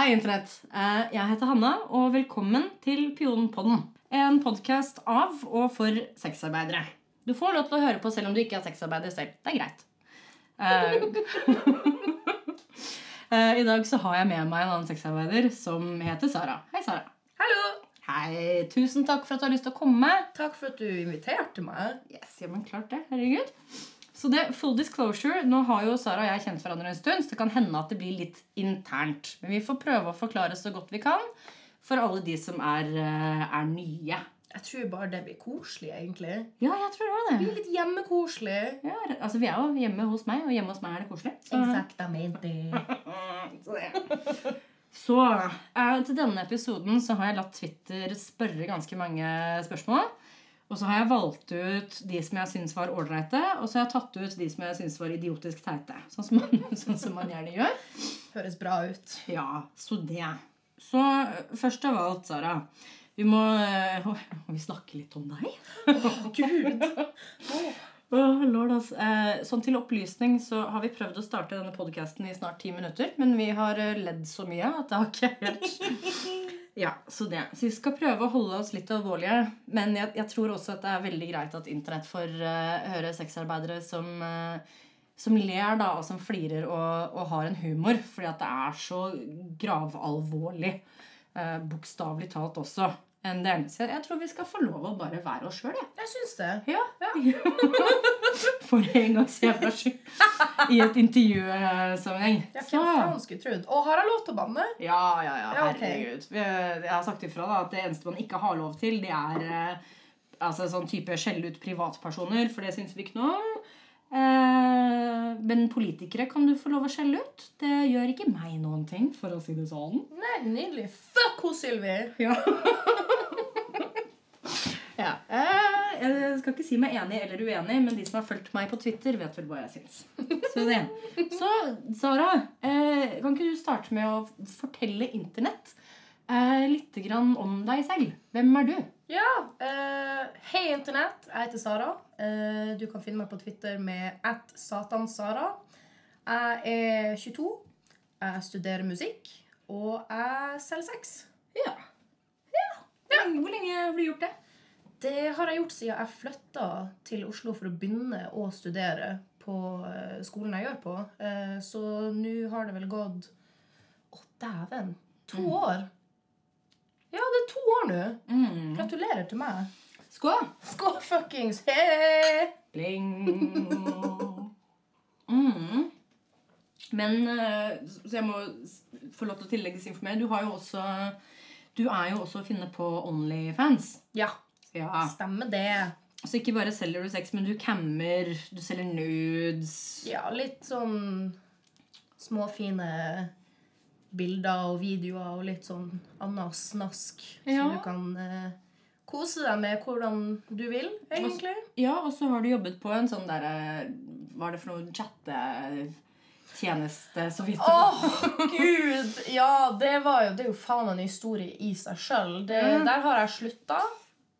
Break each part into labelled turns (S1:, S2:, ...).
S1: Hei, Internett. Eh, Jeg heter Hanna, og velkommen til Pionpodden. En podkast av og for sexarbeidere. Du får lov til å høre på selv om du ikke er sexarbeider selv. Det er greit. Eh, eh, I dag så har jeg med meg en annen sexarbeider som heter Sara. Hei, Sara.
S2: Hallo!
S1: Hei, Tusen takk for at du har lyst til å komme.
S2: Takk for at du inviterte meg.
S1: Yes, ja, men klart det. Herregud. Så det, full disclosure, Nå har jo Sara og jeg kjent hverandre en stund, så det kan hende at det blir litt internt. Men vi får prøve å forklare så godt vi kan for alle de som er, eh, er nye.
S2: Jeg tror bare det blir koselig, egentlig.
S1: Ja, jeg tror
S2: Det
S1: det.
S2: blir litt hjemmekoselig.
S1: Ja, altså, vi er jo hjemme hos meg, og hjemme hos meg er det koselig. Så,
S2: Exactamente.
S1: så, så eh, til denne episoden så har jeg latt Twitter spørre ganske mange spørsmål. Og så har jeg valgt ut de som jeg syns var ålreite, og så har jeg tatt ut de som jeg syns var idiotisk teite. Sånn som, man, sånn som man gjerne gjør.
S2: Høres bra ut.
S1: Ja, så det. Så eh, først av alt, Sara. Vi må eh, Må vi snakke litt om deg?
S2: Gud!
S1: Oh, lord, altså. Eh, sånn til opplysning så har vi prøvd å starte denne podcasten i snart ti minutter, men vi har eh, ledd så mye at det har ikke helt Ja, så det. Så vi skal prøve å holde oss litt alvorlige, men jeg, jeg tror også at det er veldig greit at internett får uh, høre sexarbeidere som uh, som ler da, og som flirer og, og har en humor, fordi at det er så gravalvorlig. Uh, Bokstavelig talt også. En del. Så jeg, tror vi skal få lov å bare være oss sjøl, jeg.
S2: Jeg syns det.
S1: Ja. Ja. For en gangs skyld. I et intervjusammenheng.
S2: Ja, Hvem skulle trodd? Og har jeg lov til å banne?
S1: Ja, ja, ja. Herregud. Jeg har sagt ifra da, at det eneste man ikke har lov til, det er eh, altså, sånn type skjelle ut privatpersoner, for det syns vi ikke noe om. Eh, men politikere kan du få lov å skjelle ut. Det gjør ikke meg noen ting, for å si det sånn.
S2: Nei, nydelig. Fuck hos Sylvi!
S1: Ja. ja. Jeg skal ikke si meg enig eller uenig, men de som har fulgt meg på Twitter, vet vel hva jeg syns. Så, det. Så Sara, eh, kan ikke du starte med å fortelle Internett eh, litt grann om deg selv? Hvem er du?
S2: Ja. eh, Hei, Internett. Jeg heter Sara. Eh, du kan finne meg på Twitter med at satansara. Jeg er 22. Jeg studerer musikk. Og jeg selger sex.
S1: Ja. ja. Hvor lenge har du gjort det?
S2: Det har jeg gjort siden jeg flytta til Oslo for å begynne å studere på eh, skolen jeg gjør på. Eh, Så nå har det vel gått Å, dæven! To år. Ja, det er to år nå.
S1: Mm.
S2: Gratulerer til meg.
S1: Skål!
S2: Skål, fuckings!
S1: Bling. Mm. Men eh, Så jeg må få lov til å tilleggsinformere. Du har jo også Du er jo også å finne på Onlyfans.
S2: Ja,
S1: Ja.
S2: stemmer det.
S1: Så ikke bare selger du sex, men du cammer, du selger nudes.
S2: Ja, litt sånn små, fine bilder og videoer og litt sånn annet snask.
S1: Ja.
S2: som du kan eh, kose deg med hvordan du vil, egentlig.
S1: Ja, og så har du jobbet på en sånn derre Hva er det for noe chattetjeneste, så vidt
S2: Åh, gud! Ja, det, var jo, det er jo faen en historie i seg sjøl.
S1: Mm.
S2: Der har jeg slutta.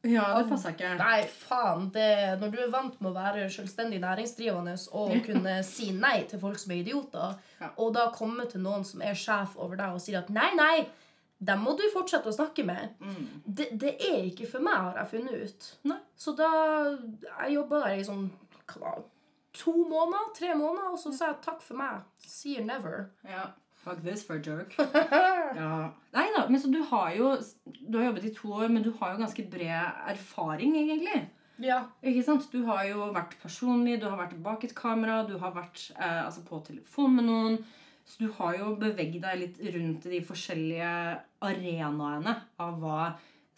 S1: Ja, det passa ikke.
S2: Nei, faen. Det, når du er vant med å være selvstendig næringsdrivende og kunne si nei til folk som er idioter,
S1: Ja.
S2: og da komme til noen som er sjef over deg og sier at nei, nei, dem må du fortsette å snakke med,
S1: Mm.
S2: det, det er ikke for meg, har jeg funnet ut.
S1: Nei.
S2: Så da Jeg jobba der i sånn hva, to måneder, tre måneder, og så sa jeg takk for meg. See you never.
S1: Ja. Fuck this for a joke. Ja. Nei da, men så du har jo Du har jobbet i to år, men du har jo ganske bred erfaring, egentlig.
S2: Ja.
S1: Ikke sant? Du har jo vært personlig, du har vært bak et kamera, du har vært eh, altså på telefon med noen. Så du har jo beveget deg litt rundt i de forskjellige arenaene av hva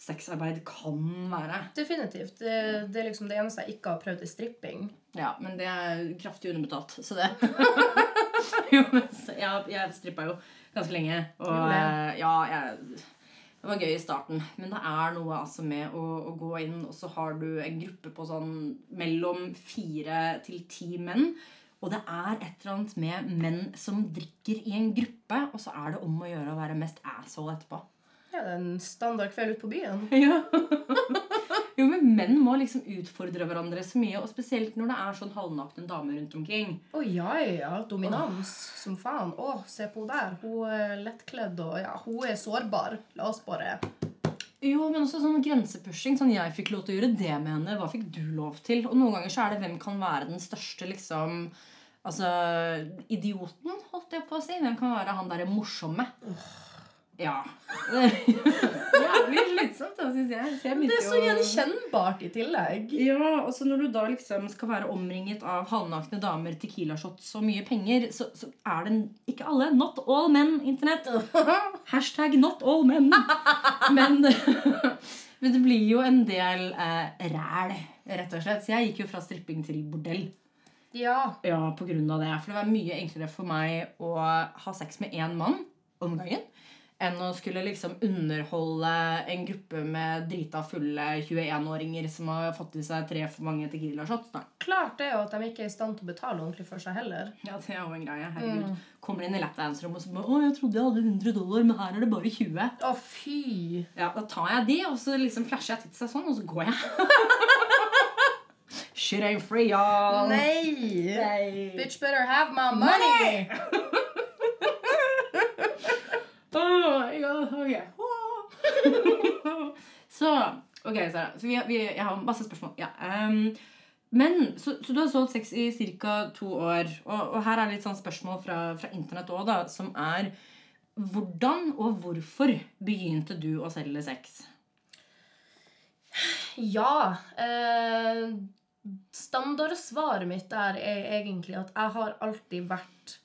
S1: sexarbeid kan være.
S2: Definitivt. Det, det er liksom det eneste jeg ikke har prøvd, er stripping.
S1: Ja, men det er kraftig underbetalt, så det Jo, men jeg, jeg strippa jo ganske lenge. Og eh, ja, jeg, det var gøy i starten. Men det er noe altså med å, å gå inn, og så har du en gruppe på sånn mellom fire til ti menn. Og det er et eller annet med menn som drikker i en gruppe, og så er det om å gjøre å være mest asshole etterpå.
S2: Ja, det er en standard kveld ute på byen.
S1: Ja. Jo, men Menn må liksom utfordre hverandre så mye, og spesielt når det er sånn halvnakne damer rundt omkring.
S2: Å ja, ja. Dominans som faen. Å, se på henne der. Hun er lettkledd og ja, hun er sårbar. La oss bare
S1: Jo, men også sånn grensepushing. Sånn jeg fikk lov til å gjøre det med henne. Hva fikk du lov til? Og noen ganger så er det hvem kan være den største liksom Altså idioten, holdt jeg på å si. Hvem kan være han derre morsomme? Ja. Jævlig slitsomt, da, syns jeg. Så jeg
S2: Det er så gjenkjennbart i tillegg.
S1: Ja, og så når du da liksom skal være omringet av halvnakne damer, Tequila-shots og mye penger, så, så er det ikke alle. Not all men, Internett. Hashtag not all men. Men, men det blir jo en del eh, ræl, rett og slett. Så jeg gikk jo fra stripping til bordell.
S2: Ja.
S1: Ja, på grunn av det. For det var mye enklere for meg å ha sex med én mann om gangen enn å skulle liksom underholde en gruppe med drita fulle 21-åringer som har fått i seg tre for mange Tequila-shots.
S2: Klart det jo at de ikke er i stand til å betale ordentlig for seg heller.
S1: Ja, det er jo en greie. Herregud. Kommer inn i lapdance-rommet og så bare 'Å, jeg trodde jeg hadde 100 dollar, men her er det bare 20'.
S2: Å, fy!
S1: Ja, Da tar jeg de, og så liksom flasher jeg tidsa sånn, og så går jeg. Shit ain't free, y'all.
S2: Nei!
S1: Nei.
S2: Bitch better have my money!
S1: Oh my god, ok. så, ok, Sara. Så vi, vi, jeg har masse spørsmål. Ja. um, men, så, så du har solgt sex i ca. to år. Og, og her er litt sånn spørsmål fra, fra internett òg, da, som er Hvordan og hvorfor begynte du å selge sex?
S2: Ja. Eh, standardsvaret mitt der er egentlig at jeg har alltid vært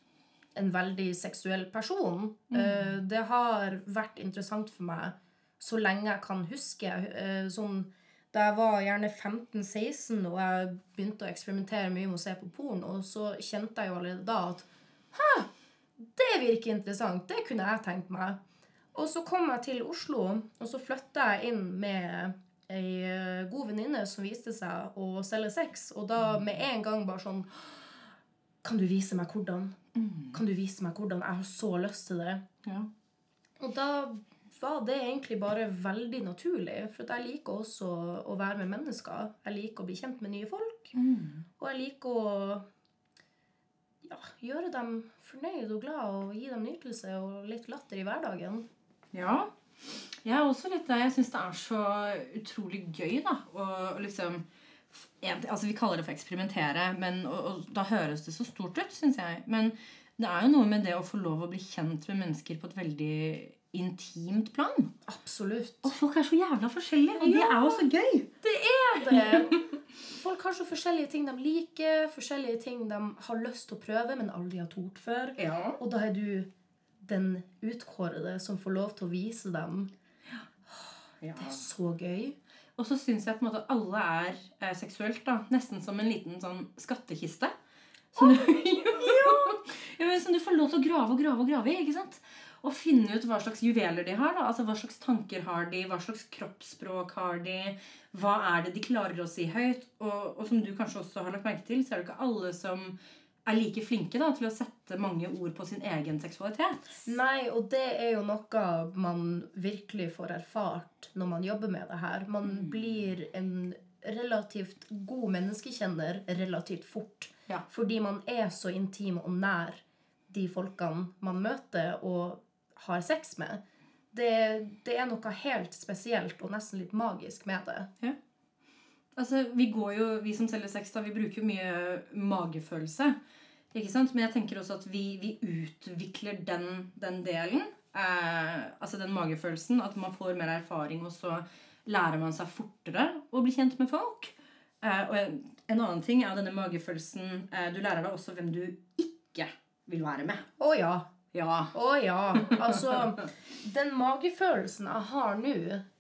S2: en veldig seksuell person. Eh, det har vært interessant for meg så lenge jeg kan huske. Eh, sånn, da jeg var gjerne 15-16 og jeg begynte å eksperimentere mye med å se på porno, så kjente jeg jo allerede da at Hæ, det virker interessant. Det kunne jeg tenkt meg. Og så kom jeg til Oslo, og så flytta jeg inn med ei eh, god venninne som viste seg å selge sex. Og da med en gang bare sånn Kan du vise meg hvordan? Kan du vise meg hvordan? Jeg har så lyst til det.
S1: Ja.
S2: Og da var det egentlig bare veldig naturlig. For jeg liker også å være med mennesker. Jeg liker å bli kjent med nye folk. Og jeg liker å ja, gjøre dem fornøyd og glad og gi dem nytelse og litt latter i hverdagen.
S1: Ja. Jeg er også litt der. Jeg syns det er så utrolig gøy, da. Og liksom altså Vi kaller det for eksperimentere, men, og, og da høres det så stort ut, syns jeg. Men det er jo noe med det å få lov å bli kjent med mennesker på et veldig intimt plan.
S2: Absolutt.
S1: Og folk er så jævla forskjellige, og det er jo så gøy.
S2: Det er det! Folk har så forskjellige ting de liker, forskjellige ting de har lyst til å prøve, men aldri har tort før.
S1: Ja.
S2: Og da er du den utkårede som får lov til å vise dem. Det er så gøy.
S1: Og så syns jeg på en måte alle er eh, seksuelt, da. Nesten som en liten sånn skattkiste. Som, du, ja, ja, som du får lov til å grave og grave og grave i. ikke sant? Og finne ut hva slags juveler de har. da, altså Hva slags tanker har de, hva slags kroppsspråk har de, hva er det de klarer å si høyt. Og, og som du kanskje også har lagt merke til, så er det ikke alle som er like flinke da, til å sette mange ord på sin egen seksualitet.
S2: Nei, og det er jo noe man virkelig får erfart når man jobber med det her. Man blir en relativt god menneskekjenner relativt fort.
S1: Ja.
S2: Fordi man er så intim og nær de folkene man møter og har sex med. Det, det er noe helt spesielt og nesten litt magisk med det.
S1: Altså, vi går jo, vi som selger sex, da, vi bruker jo mye magefølelse. Ikke sant? Men jeg tenker også at vi, vi utvikler den, den delen. Eh, altså den magefølelsen. At man får mer erfaring, og så lærer man seg fortere å bli kjent med folk. Eh, og en, en annen ting er denne magefølelsen. Eh, du lærer deg også hvem du ikke vil være med.
S2: Å ja.
S1: Ja.
S2: Å ja. Altså, den magefølelsen jeg har nå,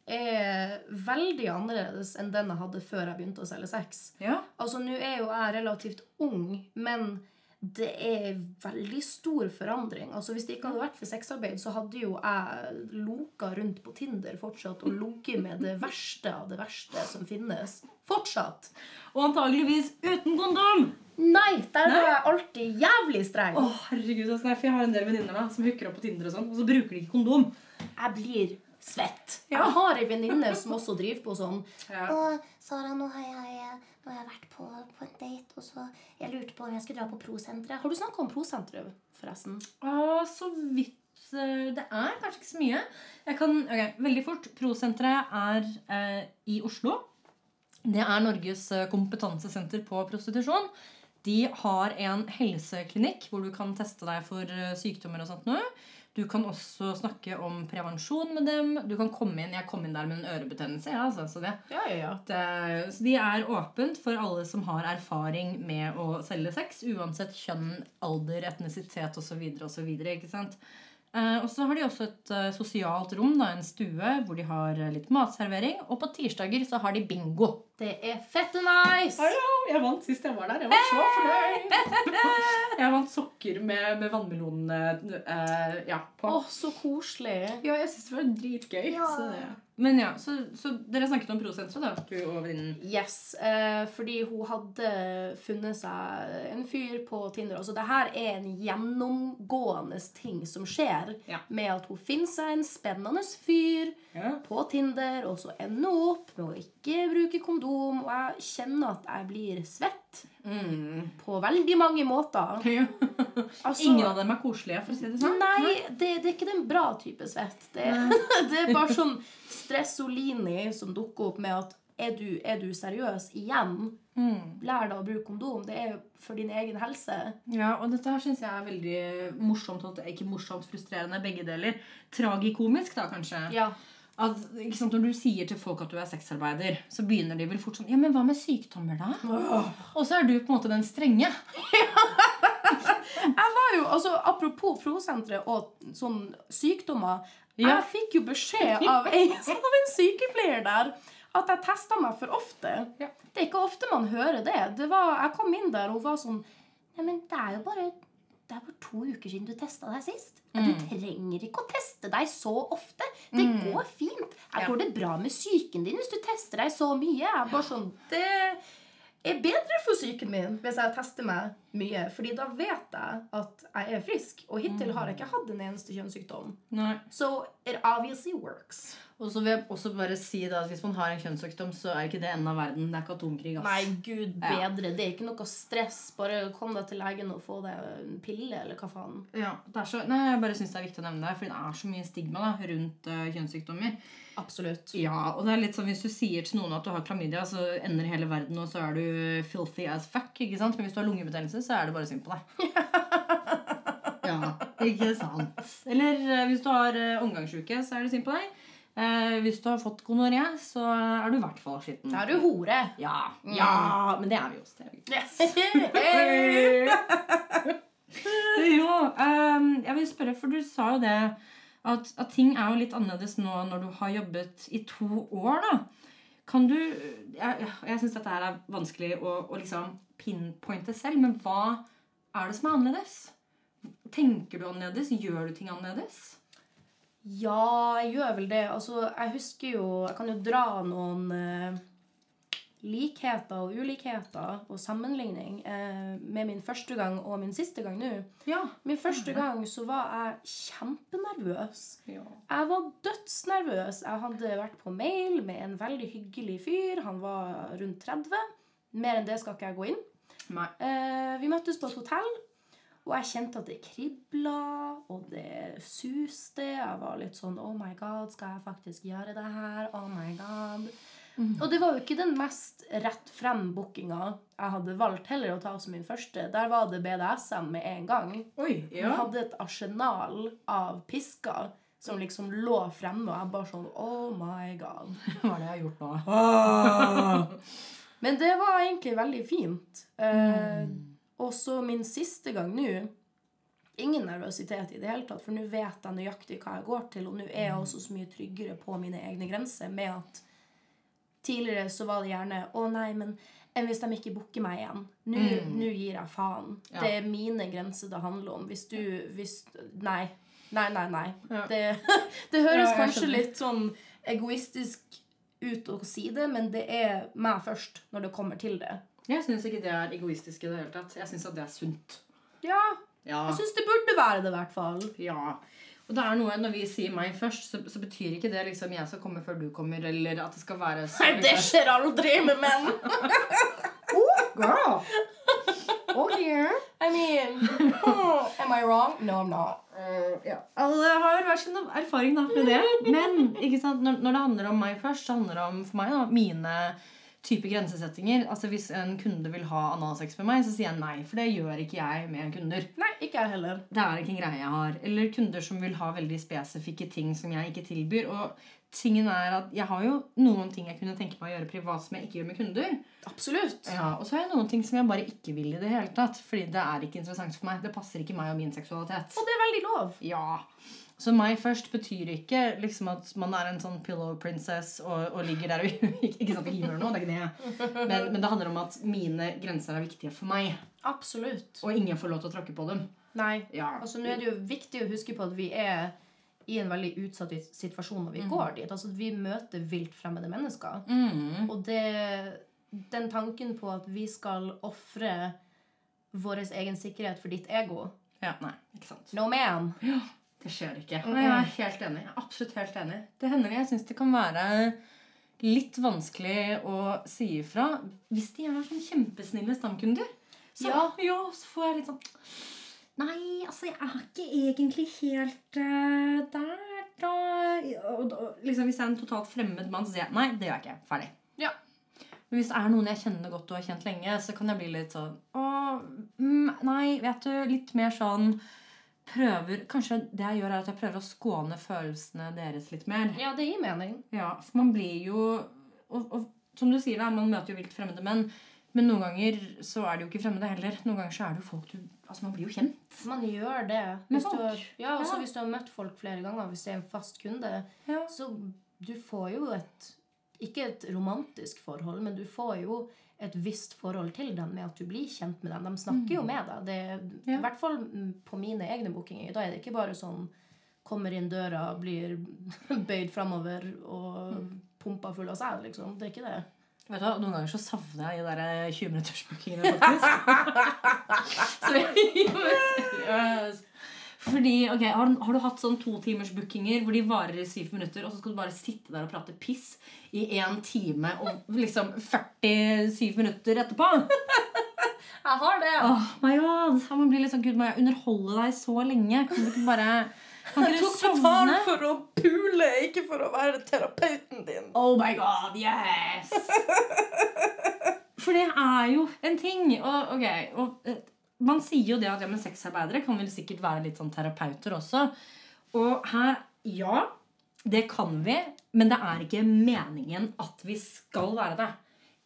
S2: er veldig annerledes enn den jeg hadde før jeg begynte å selge sex.
S1: Ja.
S2: Altså, nå er jo jeg relativt ung, men det er veldig stor forandring. Altså, Hvis det ikke hadde vært for sexarbeid, så hadde jo jeg loka rundt på Tinder fortsatt og ligget med det verste av det verste som finnes. Fortsatt.
S1: Og antageligvis uten kondom!
S2: Nei, der var jeg alltid jævlig streng.
S1: Å, herregud, altså, Jeg har en del venninner som hooker opp på Tinder, og sånn, og så bruker de ikke kondom.
S2: Jeg blir svett.
S1: Ja.
S2: Jeg har ei venninne som også driver på sånn.
S1: Ja.
S3: Og Sara, nå har jeg, nå har jeg vært på, på en date, og så jeg lurte på om jeg skulle dra på prosenteret.
S2: Har du snakka om prosenteret, forresten?
S1: Ah, så vidt eh, Det er kanskje ikke så mye. Jeg kan, ok, Veldig fort. Prosenteret er eh, i Oslo. Det er Norges eh, kompetansesenter på prostitusjon. De har en helseklinikk hvor du kan teste deg for eh, sykdommer og sånt noe. Du kan også snakke om prevensjon med dem. Du kan komme inn, Jeg kom inn der med en ørebetennelse. Ja, altså, så det,
S2: Ja, ja, ja.
S1: det, så de er åpent for alle som har erfaring med å selge sex, uansett kjønn, alder, etnisitet osv. Ikke sant? Eh, og så har de også et eh, sosialt rom, da, en stue, hvor de har eh, litt matservering. Og på tirsdager så har de bingo.
S2: Det er fette nice!
S1: jeg vant sist jeg var der. Jeg var så fornøyd. jeg vant sokker med, med vannmelonene uh, ja, på.
S2: Å, så koselig.
S1: Ja, jeg syns det var dritgøy.
S3: Ja.
S1: Så det. Men ja, så, så dere snakket om prosenteret, da? Du og venninnen.
S2: Yes, Uh, fordi hun hadde funnet seg en fyr på Tinder. Altså, det her er en gjennomgående ting som skjer
S1: Ja.
S2: med at hun finner seg en spennende fyr
S1: Ja.
S2: på Tinder, og så ender hun opp med å ikke bruke kondom. Og jeg kjenner at jeg blir svett
S1: Mm.
S2: på veldig mange måter. Altså,
S1: Ingen av dem er koselige, for å si det sånn.
S2: Nei, det, det er ikke den bra type svett. Det, det er bare sånn stressolini som dukker opp med at er du, er du seriøs igjen?
S1: Mm.
S2: Lær deg å bruke kondom. Det er for din egen helse.
S1: Ja, og dette her syns jeg er veldig morsomt. Ikke morsomt, frustrerende, begge deler. Tragikomisk, da, kanskje.
S2: Ja.
S1: At, sant, Når du sier til folk at du er sexarbeider, så begynner de vel fort sånn Ja, men hva med sykdommer, da? Og så er du på en måte den strenge.
S2: Jeg var jo, altså Apropos Frosenteret og sånn sykdommer.
S1: Ja.
S2: Jeg fikk jo beskjed av, en, av en sykepleier der at jeg testa meg for ofte.
S1: Ja.
S2: Det er ikke ofte man hører det. det var, jeg kom inn der og hun var sånn
S3: ja, men det er jo bare, det er bare to uker siden du testa deg sist.
S2: Mm.
S3: Du trenger ikke å teste deg så ofte. Det går fint. Her
S2: Ja.
S3: går det bra med psyken din hvis du tester deg så mye.
S2: Jeg er bare sånn Det er bedre for psyken min hvis jeg tester meg mye. Fordi da vet jeg at jeg er frisk. Og hittil har jeg ikke hatt en eneste kjønnssykdom.
S1: Nei.
S2: So it obviously works.
S1: Og så vil jeg også bare si da, at hvis man har en kjønnssykdom, så er ikke det enden av verden. Det er ikke atomkrig. ass.
S2: Nei, gud
S1: Ja.
S2: bedre. Det er ikke noe stress. Bare kom deg til legen og få deg en pille, eller hva faen.
S1: Ja, det så, nei, Jeg bare syns det er viktig å nevne det, for det er så mye stigma da, rundt uh, kjønnssykdommer.
S2: Absolutt.
S1: Ja, og det er litt sånn Hvis du sier til noen at du har klamydia, så ender hele verden, og så er du filthy as fuck. ikke sant? Men hvis du har lungebetennelse, så er det bare synd på deg. ja, ikke sant? Eller eh, hvis du har omgangsuke, så er det synd på deg. Eh, hvis du har fått gonoré, så er du i hvert fall skitten.
S2: Da er du hore.
S1: Ja, ja, men det er vi også. Det er.
S2: Yes.
S1: Jo, um, jeg vil spørre, for du sa jo det at, at ting er jo litt annerledes nå når du har jobbet i to år, da. Kan du Jeg, jeg syns dette her er vanskelig å, å liksom pinpointe selv, men hva er det som er annerledes? Tenker du annerledes? Gjør du ting annerledes?
S2: Ja, jeg gjør vel det. Altså, jeg husker jo Jeg kan jo dra noen eh, likheter og ulikheter og sammenligning eh, med min første gang og min siste gang nå.
S1: Ja.
S2: Min første gang så var jeg kjempenervøs.
S1: ja.
S2: Jeg var dødsnervøs. Jeg hadde vært på mail med en veldig hyggelig fyr. Han var rundt 30. Mer enn det skal ikke jeg gå inn. Eh, vi møttes på et hotell, og jeg kjente at det kribla, og det suste. Jeg var litt sånn Oh my God, skal jeg faktisk gjøre det her? Oh my God. Og det var jo ikke den mest rett frem bookinga jeg hadde valgt heller å ta som min første. Der var det BDSM med en gang.
S1: Oi.
S2: Hun hadde et arsenal av pisker som liksom lå fremme, og jeg bare sånn Oh my God.
S1: Hva er det jeg har gjort nå?
S2: Men det var egentlig veldig fint. Eh, Og så min siste gang nå Ingen nervøsitet i det hele tatt, for nå vet jeg nøyaktig hva jeg går til, og nå er jeg også så mye tryggere på mine egne grenser med at tidligere så var det gjerne Å, nei, men enn hvis de ikke booker meg igjen? Nå nå gir jeg faen.
S1: Ja.
S2: Det er mine grenser det handler om. Hvis du hvis, Nei. Nei, nei, nei.
S1: Ja.
S2: Det, det høres
S1: Ja,
S2: kanskje litt sånn egoistisk ut å si det, men det er meg først når det kommer til det.
S1: Jeg syns ikke det er egoistisk i det hele tatt. Jeg syns at det er sunt.
S2: Ja,
S1: Ja.
S2: jeg syns det burde være det, i hvert fall.
S1: Ja. Og det er noe, Når vi sier meg først, så, så betyr ikke det liksom jeg skal komme før du kommer, eller at det skal være så
S2: Nei, det skjer aldri med menn!
S1: Girl! Oh yeah.
S2: I mean oh, Am I wrong? No, I'm not.
S1: ja. Alle har hver sin erfaring da, med det. Men ikke sant? Når, når det handler om meg først, så handler det om for meg da, mine type grensesettinger. Altså Hvis en kunde vil ha analsex med meg, så sier jeg nei. For det gjør ikke jeg med kunder.
S2: Nei, ikke jeg heller.
S1: Det er ikke en greie jeg har. Eller kunder som vil ha veldig spesifikke ting som jeg ikke tilbyr. Og tingen er at jeg har jo noen ting jeg kunne tenke meg å gjøre privat som jeg ikke gjør med kunder.
S2: Absolutt.
S1: Ja, Og så har jeg noen ting som jeg bare ikke vil i det hele tatt. Fordi det er ikke interessant for meg. Det passer ikke meg og min seksualitet.
S2: Og det er veldig lov.
S1: Ja. Så meg først betyr ikke liksom at man er en sånn pillow princess og, og ligger der og ikke, sant, ikke gjør noe. Det er ikke det. Men, men det handler om at mine grenser er viktige for meg.
S2: Absolutt.
S1: Og ingen får lov til å tråkke på dem.
S2: Nei.
S1: Ja.
S2: Altså, nå er det jo viktig å huske på at vi er i en veldig utsatt situasjon når vi går dit. Altså, Vi møter vilt fremmede mennesker.
S1: Mm.
S2: Og det, den tanken på at vi skal ofre vår egen sikkerhet for ditt ego
S1: Ja, nei, ikke sant.
S2: No man.
S1: Det skjer ikke. Og jeg er helt enig. Jeg er absolutt helt enig. Det hender jeg syns det kan være litt vanskelig å si ifra hvis de er sånn kjempesnille stamkunder. Så,
S2: Ja.
S1: ja, så får jeg litt sånn Nei, altså, jeg er ikke egentlig helt uh, der, da. Og, og, liksom, hvis jeg er en totalt fremmed mann, så sier jeg nei, det gjør jeg ikke. Ferdig.
S2: Ja.
S1: Men hvis det er noen jeg kjenner godt og har kjent lenge, så kan jeg bli litt sånn Å, mm, nei, vet du, litt mer sånn prøver Kanskje det jeg gjør, er at jeg prøver å skåne følelsene deres litt mer.
S2: Ja, det gir mening.
S1: Ja, for man blir jo og, og som du sier, da, man møter jo vilt fremmede menn. Men noen ganger så er det jo ikke fremmede heller. Noen ganger så er det jo folk du Altså, man blir jo kjent.
S2: Man gjør det. Hvis du, har, ja, også
S1: Ja.
S2: hvis du har møtt folk flere ganger, hvis det er en fast kunde,
S1: Ja.
S2: så du får jo et Ikke et romantisk forhold, men du får jo et visst forhold til dem med at du blir kjent med dem. De snakker jo med deg. Det,
S1: Ja.
S2: I hvert fall mm, på mine egne bookinger. Da er det ikke bare sånn kommer inn døra, blir bøyd framover og pumpa full av sæd, liksom. Det er ikke det.
S1: Vet du hva, Noen ganger så savner jeg de der 20-minuttersbookingene, faktisk. så jeg. Fordi, ok, har, du- har du hatt sånn totimersbookinger hvor de varer i syv minutter, og så skal du bare sitte der og prate piss i én time og liksom 47 minutter etterpå?
S2: Jeg har det!
S1: Oh my god, Jeg Man bli litt sånn, Gud, må jeg underholde deg så lenge? Kan du ikke bare kan
S2: Jeg tok betalt for å pule, ikke for å være terapeuten din.
S1: Oh my god, yes! For det er jo en ting. Og, ok, og eh, Man sier jo det at ja, men sexarbeidere kan vel sikkert være litt sånn terapeuter også. Og her, ja, det kan vi, men det er ikke meningen at vi skal være det.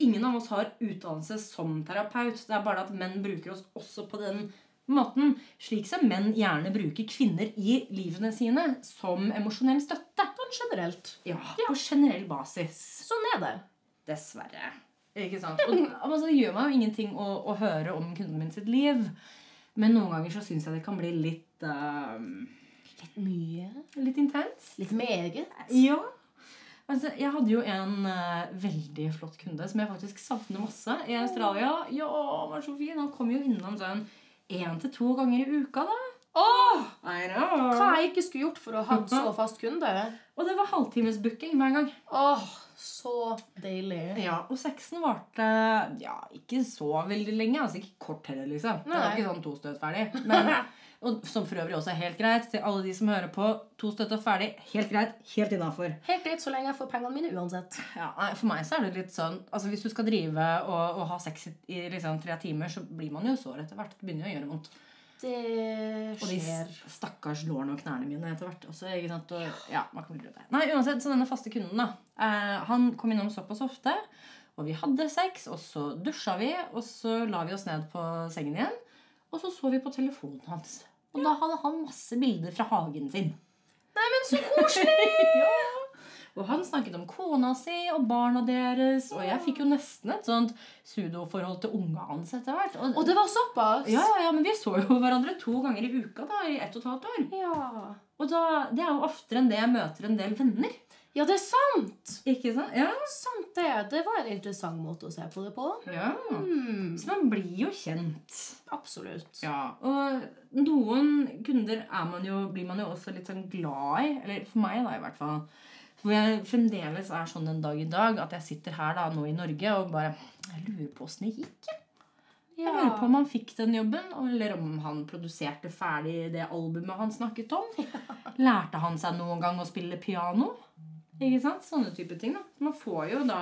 S1: Ingen av oss har utdannelse som terapeut. Det er bare at menn bruker oss også på den måten. Slik som menn gjerne bruker kvinner i livene sine som emosjonell støtte.
S2: Sånn generelt.
S1: Ja, på generell basis.
S2: Sånn er det.
S1: Dessverre. Ikke sant? Og altså, Det gjør meg jo ingenting å, å høre om kunden min sitt liv. Men noen ganger så syns jeg det kan bli litt uh,
S2: Litt mye.
S1: Litt intens.
S2: Litt meget.
S1: Ja. Altså, jeg hadde jo en uh, veldig flott kunde som jeg faktisk savner masse i Australia. Ja, han var så fin. Han kom jo innom sånn én til to ganger i uka, da.
S2: Oh,
S1: I know.
S2: Hva jeg ikke skulle gjort for å ha så fast kunde.
S1: Og det var halvtimesbooking hver gang.
S2: Åh, så deilig.
S1: Ja, Og sexen varte ja, ikke så veldig lenge. Altså ikke kort heller, liksom. Det var ikke sånn to støt ferdig. Men, og som for øvrig også er helt greit til alle de som hører på. To støt og ferdig. Helt greit. Helt innafor.
S2: Helt greit så lenge jeg får pengene mine uansett.
S1: Ja, for meg så er det litt sånn altså Hvis du skal drive og, og ha sex i, i liksom tre timer, så blir man jo sår etter hvert. Det begynner jo å gjøre vondt.
S2: Det
S1: Og de stakkars lårene og knærne mine etter hvert. Også, sant? Og, ja, man kan bli redd. Nei, uansett, så denne faste kunden da eh, Han kom innom såpass ofte, og vi hadde sex, og så dusja vi, og så la vi oss ned på sengen igjen, og så så vi på telefonen hans. Og da hadde han masse bilder fra hagen sin.
S2: Nei, men så koselig!
S1: ja. Og han snakket om kona si og barna deres, og jeg fikk jo nesten et sånt sudoforhold til unga hans etter hvert. Og,
S2: Og det var såpass?
S1: ja, ja, ja, men vi så jo hverandre to ganger i uka da, i ett og et halvt år.
S2: Ja.
S1: Og da, det er jo oftere enn det jeg møter en del venner.
S2: Ja, det er sant!
S1: Ikke sant? Ja.
S2: Sant det. Det var en interessant måte å se på det på.
S1: ja.
S2: Mm,
S1: Så man blir jo kjent.
S2: absolutt.
S1: Ja, og noen kunder er man jo, blir man jo også litt sånn glad i. Eller for meg, da, i hvert fall. Hvor jeg fremdeles er sånn en dag i dag at jeg sitter her da, nå i Norge og bare Jeg lurer på åssen det gikk. jeg. Jeg lurer på om han fikk den jobben, eller om han produserte ferdig det albumet han snakket om. Lærte han seg noen gang å spille piano? Ikke sant? Sånne type ting. da. Man får jo da,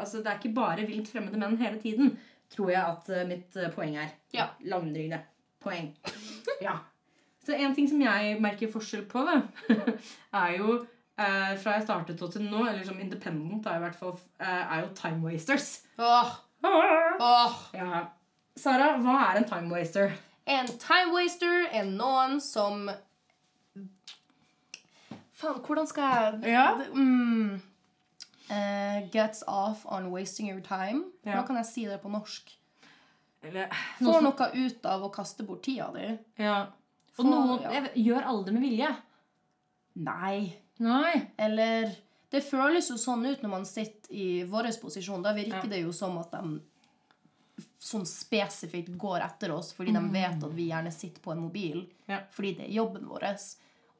S1: altså Det er ikke bare vilt fremmede menn hele tiden, tror jeg at eh, mitt eh, poeng er.
S2: Ja.
S1: Langdrygde. Poeng. ja. Så en ting som jeg merker forskjell på, da, er jo eh, fra jeg startet og til nå, eller som independent, da, i hvert fall, eh, er jo time wasters.
S2: Åh, åh.
S1: Ja. Sara, hva er en time waster?
S2: En time waster er noen som Faen, hvordan skal jeg
S1: Ja.
S2: Mm, eh, Gets off on wasting your time.
S1: Ja.
S2: Hvordan kan jeg si det på norsk?
S1: Eller,
S2: Får noe ut av å kaste bort tida di.
S1: Ja. Og
S2: Får-
S1: noen
S2: ja.
S1: jeg gjør aldri med vilje.
S2: Nei.
S1: Nei.
S2: Eller Det føles jo sånn ut når man sitter i vår posisjon. Da virker
S1: Ja.
S2: det jo som at de sånn spesifikt går etter oss fordi de vet at vi gjerne sitter på en mobil.
S1: Ja.
S2: Fordi det er jobben vår.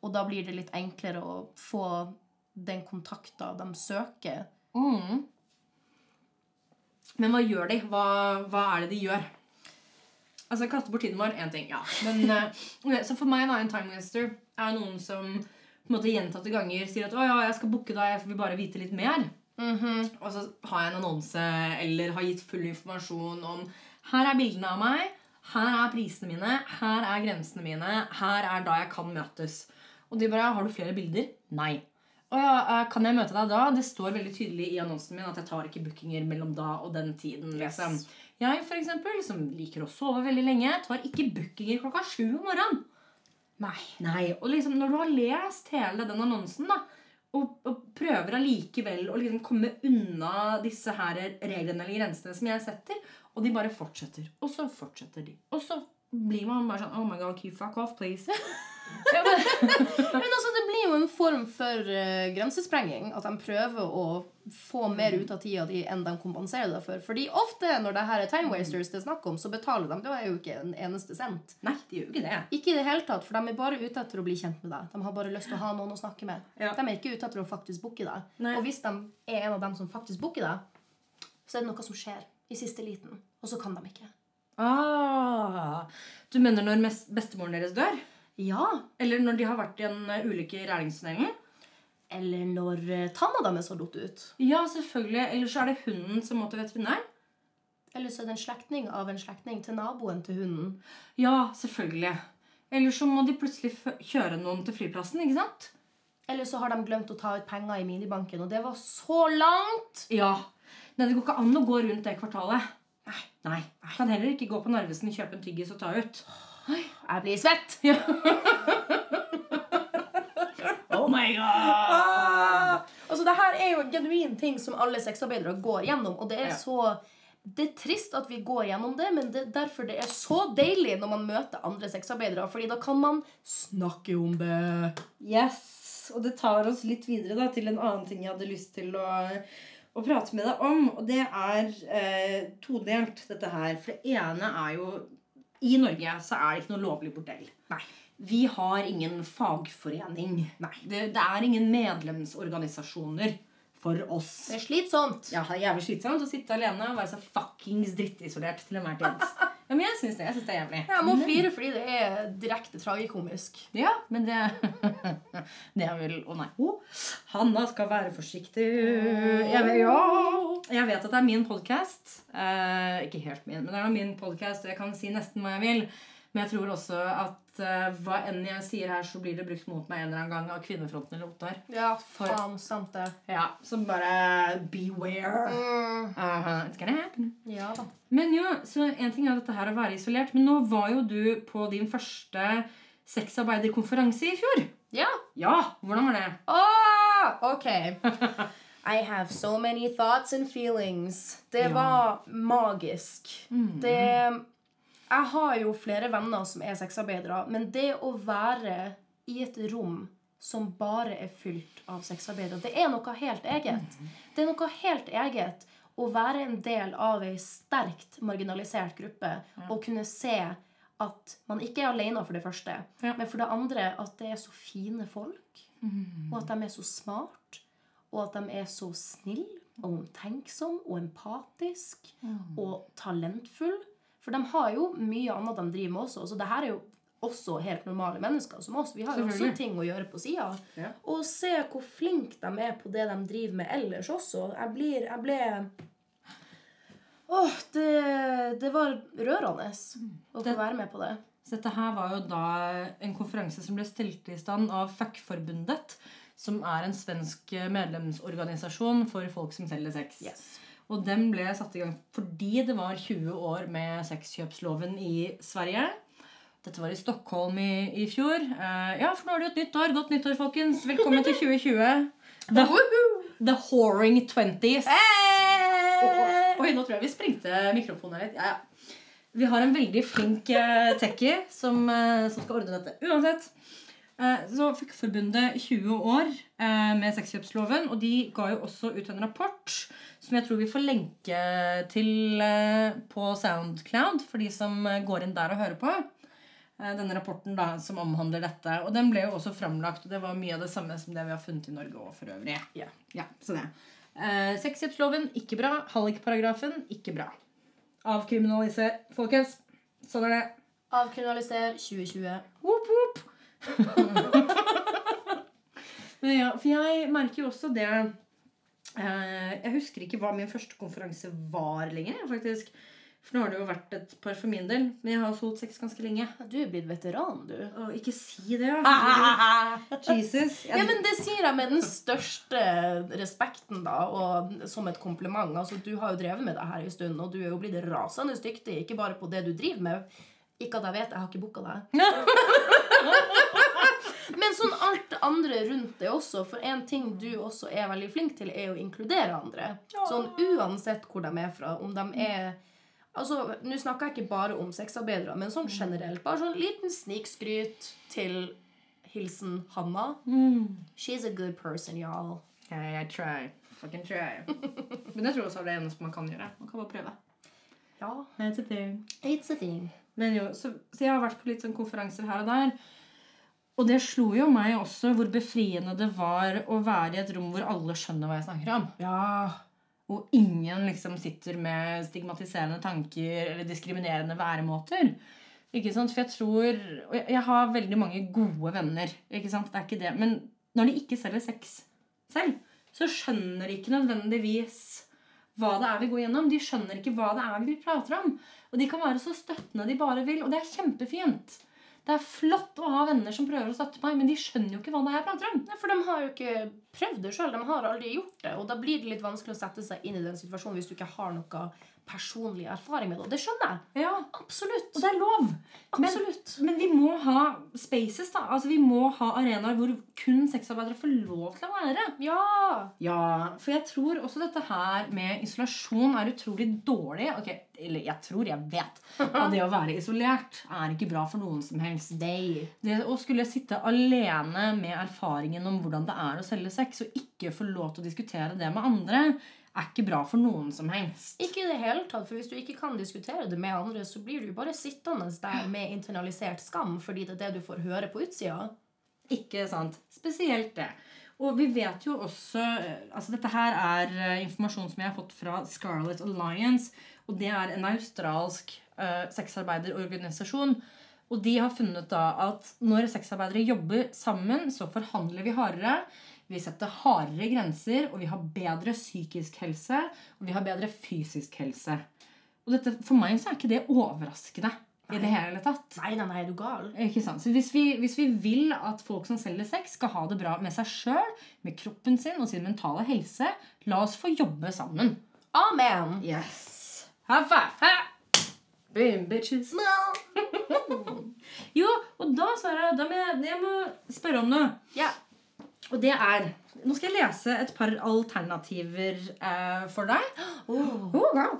S2: Og da blir det litt enklere å få den kontakta de søker.
S1: Mm. Men hva gjør de? Hva, hva er det de gjør? Altså, Kaste bort tiden vår, én ting. ja. Men, eh, så for meg, da, en time waster er noen som på en måte gjentatte ganger sier at 'Å ja, jeg skal booke deg, jeg vil bare vite litt mer'.
S2: Mhm.
S1: Og så har jeg en annonse eller har gitt full informasjon om Her er bildene av meg, her er prisene mine, her er grensene mine, her er da jeg kan møtes. Og de bare 'Har du flere bilder?' Nei. Og ja, eh, kan jeg møte deg da? Det står veldig tydelig i annonsen min at jeg tar ikke bookinger mellom da og den tiden. liksom.
S2: Yes.
S1: Jeg for eksempel, som liker å sove veldig lenge, tar ikke bookinger klokka sju om morgenen.
S2: Nei.
S1: Nei, og liksom når du har lest hele den annonsen da, og, og prøver allikevel å liksom komme unna disse her reglene eller grensene som jeg setter, og de bare fortsetter, og så fortsetter de. Og så blir man bare sånn Oh my god, you fuck off, please? ja, men,
S2: Men altså, det blir jo en form for uh, grensesprenging. At de prøver å få mer ut av tida di enn de kompenserer deg for. Fordi ofte når det her er time wasters det er snakk om, så betaler de. Det er jo ikke en eneste cent.
S1: nei, de gjør ikke det.
S2: Ikke i det hele tatt, for de er bare ute etter å bli kjent med deg. De har bare lyst til å ha noen å snakke med.
S1: Ja.
S2: De er ikke ute etter å faktisk booke deg.
S1: Nei.
S2: Og hvis de er en av dem som faktisk booker deg, så er det noe som skjer i siste liten. Og så kan de ikke.
S1: Ah, du mener når bestemoren deres dør?
S2: Ja.
S1: Eller når de har vært i en eh, ulykke i Rælingstunnelen?
S2: Eller når eh, tanna deres har datt ut.
S1: Ja, selvfølgelig. Eller så er det hunden som må til veterinær.
S2: Eller så er det en slektning av en slektning til naboen til hunden.
S1: Ja, selvfølgelig. Eller så må de plutselig kjøre noen til flyplassen, ikke sant?
S2: Eller så har de glemt å ta ut penger i minibanken, og det var så langt!
S1: Ja. Nei, det går ikke an å gå rundt det kvartalet. Nei. Nei. Kan heller ikke gå på Narvesen, kjøpe en tyggis og ta ut.
S2: Jeg blir svett!
S1: Oh my god!
S2: Altså, det her er jo en genuin ting som alle sexarbeidere går gjennom, og det er
S1: Ja.
S2: så det er trist at vi går gjennom det, men det er derfor det er så deilig når man møter andre sexarbeidere. Fordi da kan man snakke om det.
S1: Yes. Og det tar oss litt videre da, til en annen ting jeg hadde lyst til å, å prate med deg om. Og det er eh, todelt, dette her. For det ene er jo I Norge så er det ikke noe lovlig bordell.
S2: Nei.
S1: Vi har ingen fagforening.
S2: Nei.
S1: Det, det er ingen medlemsorganisasjoner for oss.
S2: Det er slitsomt.
S1: Ja, det er jævlig slitsomt å sitte alene og være så fuckings drittisolert til enhver tid. Ja, men jeg syns det. Jeg synes det er jævlig.
S2: Jeg må flire fordi det er direkte tragikomisk.
S1: Ja, men det Det er vel Å nei. Oh. Hanna skal være forsiktig. Jeg vet, ja. jeg vet at det er min podkast. Eh, ikke helt min, men det er min podkast, og jeg kan si nesten hva jeg vil. Men jeg tror også at eh, hva enn jeg sier her, så blir det brukt mot meg en eller annen gang av Kvinnefronten eller Ottar.
S2: Ja, faen, sant det.
S1: Ja, så bare beware.
S2: Mm.
S1: Aha, it's gonna happen.
S2: Ja da.
S1: Men jo, så en ting er dette her å være isolert, men nå var jo du på din første sexarbeiderkonferanse i fjor.
S2: Ja.
S1: Ja, hvordan var det?
S2: Oh, ok. I have so many thoughts and feelings. Det
S1: Ja.
S2: var magisk. Det Jeg har jo flere venner som er sexarbeidere, men det å være i et rom som bare er fylt av sexarbeidere. Det er noe helt eget. Det er noe helt eget å være en del av ei sterkt marginalisert gruppe og kunne se at man ikke er alene, for det første,
S1: Ja.
S2: men for det andre at det er så fine folk, og at de er så smart, og at de er så snille og omtenksomme og empatisk og talentfull. For de har jo mye annet de driver med også. Så det her er jo også helt normale mennesker som oss. Vi har jo også ting å gjøre på sida.
S1: Ja.
S2: Og se hvor flinke de er på det de driver med ellers også. Jeg blir Jeg ble Åh, det, det var rørende å få være med på det.
S1: Så dette her var jo da en konferanse som ble stilt i stand av Fackforbundet, som er en svensk medlemsorganisasjon for folk som selger sex.
S2: Yes.
S1: Og den ble satt i gang fordi det var 20 år med sexkjøpsloven i Sverige. Dette var i Stockholm i, i fjor. Uh, ja, for nå er det jo et nytt år. Godt nyttår, folkens. Velkommen til 2020. The, the whoring twenties. Oi, nå tror jeg vi sprengte mikrofonen litt. Ja, ja. Vi har en veldig flink uh, techie som, uh, som skal ordne dette. Uansett. Eh, så fikk forbundet 20 år eh, med sexkjøpsloven, og de ga jo også ut en rapport som jeg tror vi får lenke til eh, på Soundcloud for de som går inn der og hører på. Denne rapporten da, som omhandler dette. Og den ble jo også framlagt, og det var mye av det samme som det vi har funnet i Norge òg for øvrig.
S2: Ja.
S1: Ja, så det. Eh, Sexkjøpsloven ikke bra. Hallikparagrafen ikke bra. Avkriminaliser, folkens. Sånn er det.
S2: Avkriminaliser 2020.
S1: Whoop, whoop. Men ja, for jeg merker jo også det eh, Jeg husker ikke hva min første konferanse var lenger. faktisk. For nå har det jo vært et par for min del. Men jeg har solgt sex ganske lenge.
S2: Du er blitt veteran, du.
S1: Å, ikke si det, Ah! Jesus.
S2: Ja, men Det sier jeg med den største respekten, da, og som et kompliment. Altså, Du har jo drevet med det her en stund, og du er jo blitt rasende dyktig. Ikke bare på det du driver med. Ikke at jeg vet, jeg har ikke booka deg. Men sånn alt det andre rundt det også. For en ting du også er veldig flink til, er å inkludere andre. Sånn uansett hvor de er fra. Om de er Altså, Nå snakker jeg ikke bare om sexarbeidere, men sånn generelt. Bare sånn liten snikskryt til hilsen Hanna.
S1: Mm.
S2: She's a good person, y'all.
S1: Hey, I try. Fucking try. Men jeg tror også det er det eneste man kan gjøre. Man kan bare prøve.
S2: Ja,
S1: It's a thing.
S2: it's a thing.
S1: Men jo, så, så jeg har vært på litt sånn konferanser her og der. Og det slo jo meg også hvor befriende det var å være i et rom hvor alle skjønner hva jeg snakker om.
S2: Ja.
S1: Og ingen liksom sitter med stigmatiserende tanker eller diskriminerende væremåter. Ikke sant? For jeg tror Og jeg, jeg har veldig mange gode venner. Ikke sant? Det er ikke det. Men når de ikke selger sex selv, så skjønner de ikke nødvendigvis hva det er vi går gjennom. De skjønner ikke hva det er vi prater om. Og de kan være så støttende de bare vil. Og det er kjempefint. Det er flott å ha venner som prøver å støtte meg, men de skjønner jo ikke hva det er jeg prater om.
S2: Nei, For de har jo ikke prøvd det sjøl. De har aldri gjort det. Og da blir det litt vanskelig å sette seg inn i den situasjonen hvis du ikke har noe personlig erfaring med det. Og det skjønner jeg.
S1: Ja,
S2: Absolutt.
S1: Og det er lov. Men,
S2: Absolutt.
S1: men vi må ha spaces, da. Altså Vi må ha arenaer hvor kun sexarbeidere får lov til å være.
S2: Ja.
S1: Ja, For jeg tror også dette her med isolasjon er utrolig dårlig. Ok, Eller jeg tror, jeg vet. At det å være isolert er ikke bra for noen som helst.
S2: Nei.
S1: Det å skulle sitte alene med erfaringen om hvordan det er å selge sex, og ikke få lov til å diskutere det med andre, er ikke bra for noen som helst.
S2: Ikke i det hele tatt. For hvis du ikke kan diskutere det med andre, så blir du bare sittende der med internalisert skam fordi det er det du får høre på utsida.
S1: Ikke sant? Spesielt det. Og vi vet jo også eh, altså Dette her er eh, informasjon som jeg har fått fra Scarlet Alliance. Og det er en australsk uh, sexarbeiderorganisasjon. Og de har funnet da at når sexarbeidere jobber sammen, så forhandler vi hardere. Vi setter hardere grenser, og vi har bedre psykisk helse. Og vi har bedre fysisk helse. Og dette, for meg så er ikke det overraskende i det hele tatt.
S2: Nei, nei, nei, er du gal?
S1: Ikke sant? Så hvis vi, hvis vi vil at folk som selger sex, skal ha det bra med seg sjøl, med kroppen sin og sin mentale helse, la oss få jobbe sammen.
S2: Amen.
S1: Yes. High five. Ha! Boom, bitches. Jo, og da, Sara, da må jeg, jeg må spørre om noe.
S2: Ja.
S1: Og det er Nå skal jeg lese et par alternativer eh, for deg.
S2: Oh.
S1: Oh, wow.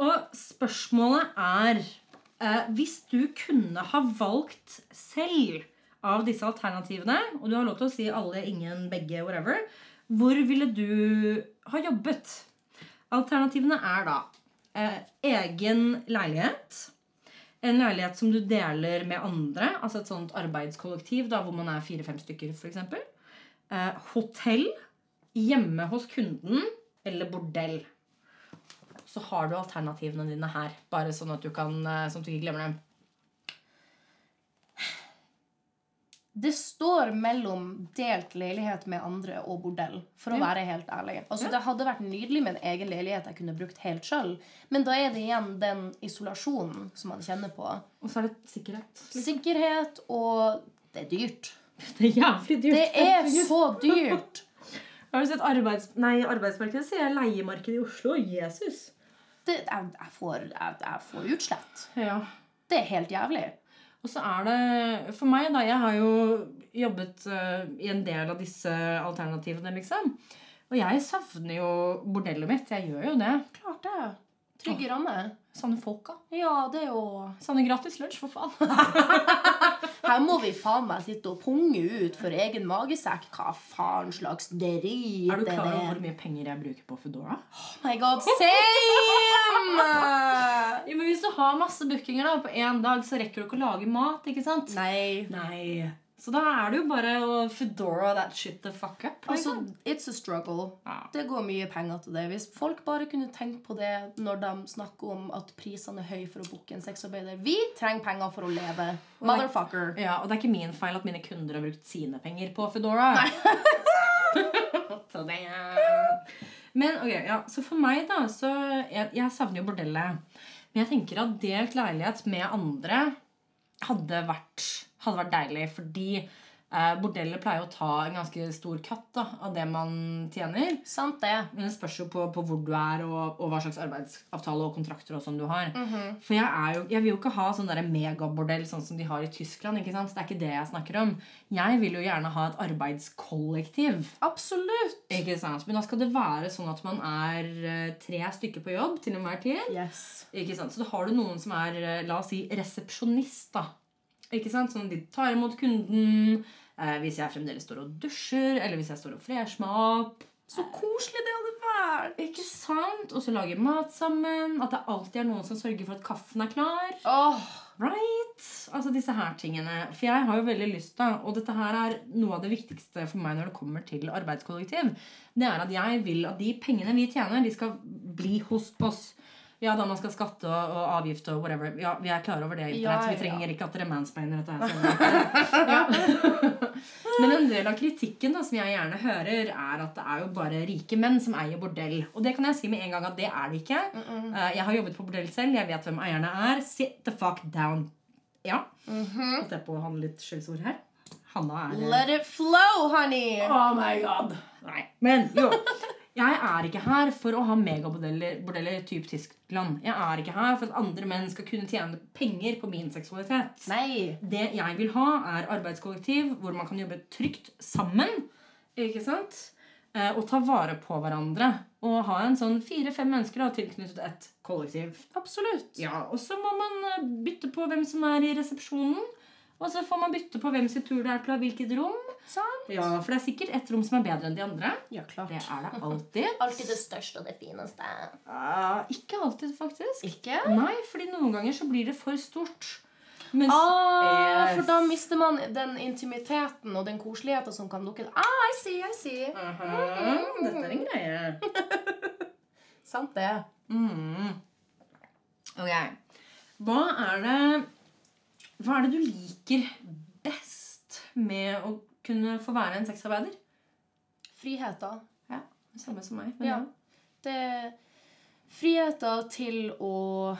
S1: Og spørsmålet er eh, Hvis du kunne ha valgt selv av disse alternativene, og du har lov til å si alle, ingen, begge, whatever, hvor ville du ha jobbet? Alternativene er da eh, egen leilighet. En leilighet som du deler med andre, altså et sånt arbeidskollektiv da, hvor man er fire-fem stykker f.eks. Eh, hotell, hjemme hos kunden eller bordell. Så har du alternativene dine her, bare sånn at du, kan, eh, sånn at du ikke glemmer dem.
S2: Det står mellom delt leilighet med andre og bordell, for å være helt ærlig. Altså. Det hadde vært nydelig med en egen leilighet jeg kunne brukt helt sjøl, men da er det igjen den isolasjonen som man kjenner på.
S1: Og så er det sikkerhet.
S2: Sikkerhet, og det er dyrt.
S1: Det er jævlig dyrt.
S2: Det er så dyrt!
S1: Har du sett arbeids... Nei, arbeidsmarkedet, sier jeg. Leiemarkedet i Oslo. Jesus.
S2: Det, jeg, jeg, får, jeg, jeg får utslett.
S1: Ja.
S2: Det er helt jævlig.
S1: Og så er det For meg, da. Jeg har jo jobbet uh, i en del av disse alternativene, liksom. Og jeg savner jo bordellet mitt. Jeg gjør jo det.
S2: Klart det. Trygge rammer.
S1: Sanne folka.
S2: Ja, det er jo
S1: Sanne gratis lunsj, for faen.
S2: Her må vi faen meg sitte og punge ut for egen magesekk. Hva faen slags drit
S1: Er du
S2: er
S1: klar over hvor mye penger jeg bruker på Foodora?
S2: Oh my god, same!
S1: Ja, men Hvis du har masse bookinger da, på én dag, så rekker du ikke å lage mat. ikke sant?
S2: Nei.
S1: Nei. Så da er det jo bare å fedora that shit the fuck up.
S2: Altså, it's a struggle.
S1: Ja.
S2: Det går mye penger til det. Hvis folk bare kunne tenkt på det når de snakker om at prisene er høye for å booke en sexarbeider. Vi trenger penger for å leve. Motherfucker.
S1: Ja, Og det er ikke min feil at mine kunder har brukt sine penger på Foodora. så det Men ok, ja, så for meg, da så Jeg, jeg savner jo bordellet. Men jeg tenker at delt leilighet med andre hadde vært, hadde vært deilig. Fordi eh, bordellet pleier å ta en ganske stor katt da, av det man tjener.
S2: Sant det.
S1: Men det spørs jo på, på hvor du er, og, og hva slags arbeidsavtale og kontrakter og sånn du har. For jeg, er jo, jeg vil jo ikke ha sånn der megabordell sånn som de har i Tyskland. ikke sant? Det er ikke det jeg snakker om. Jeg vil jo gjerne ha et arbeidskollektiv.
S2: Absolutt.
S1: Ikke sant? Men da skal det være sånn at man er eh, tre stykker på jobb til enhver tid.
S2: Yes.
S1: Ikke sant? Så da har du noen som er eh, la oss si, resepsjonist. da. Ikke sant? Sånn de tar imot kunden. Eh, hvis jeg fremdeles står og dusjer, eller hvis jeg står og fresher meg opp.
S2: Så koselig det hadde vært.
S1: Ikke sant? Og så lager mat sammen. At det alltid er noen som sørger for at kaffen er klar.
S2: Åh,
S1: Right? Altså disse her tingene. For jeg har jo veldig lyst da, og dette her er noe av det viktigste for meg når det kommer til arbeidskollektiv, det er at jeg vil at de pengene vi tjener, de skal bli hos oss. Ja, da man skal skatte og, og avgift og whatever. Ja, Vi er klare over det.
S2: Ja,
S1: Vi
S2: ja.
S1: trenger ikke at dere mansplainer dette. her. Men en del av kritikken da, som jeg gjerne hører, er at det er jo bare rike menn som eier bordell. Og det kan jeg si med en gang at det er det ikke. Eh, Jeg har jobbet på bordell selv. Jeg vet hvem eierne er. Sit the fuck down. Ja. Holdt jeg på å ha litt skjellsord her? Hanna er
S2: let it flow, honey.
S1: Oh my god. Nei. Men jo. Jeg er ikke her for å ha megabordeller type typ Tyskland. Jeg er ikke her for at andre menn skal kunne tjene penger på min seksualitet.
S2: Nei.
S1: Det jeg vil ha, er arbeidskollektiv hvor man kan jobbe trygt sammen. Ikke sant? Eh, Og ta vare på hverandre. Og ha en sånn fire-fem mennesker da, tilknyttet et kollektiv.
S2: Absolutt.
S1: Ja, Og så må man eh, bytte på hvem som er i resepsjonen. Og så får man bytte på hvem sin tur det er til å ha hvilket rom.
S2: Sant?
S1: Ja, For det er sikkert et rom som er bedre enn de andre.
S2: Ja, klart.
S1: Det er det alltid.
S3: Alltid det største og det fineste.
S1: Uh, ikke alltid, faktisk.
S2: Ikke?
S1: Nei, fordi noen ganger så blir det for stort. Mens,
S2: Ah,
S1: Yes.
S2: for da mister man den intimiteten og den koseligheten som kan dukke Ah, I see, I see.
S1: Aha, dette er en greie.
S2: Sant det.
S1: Mm. Ok. Hva er det Hva er det du liker best med å kunne få være en sexarbeider?
S2: Friheta.
S1: Ja, Samme som meg. Men
S2: Ja.
S1: ja.
S2: Det friheten til å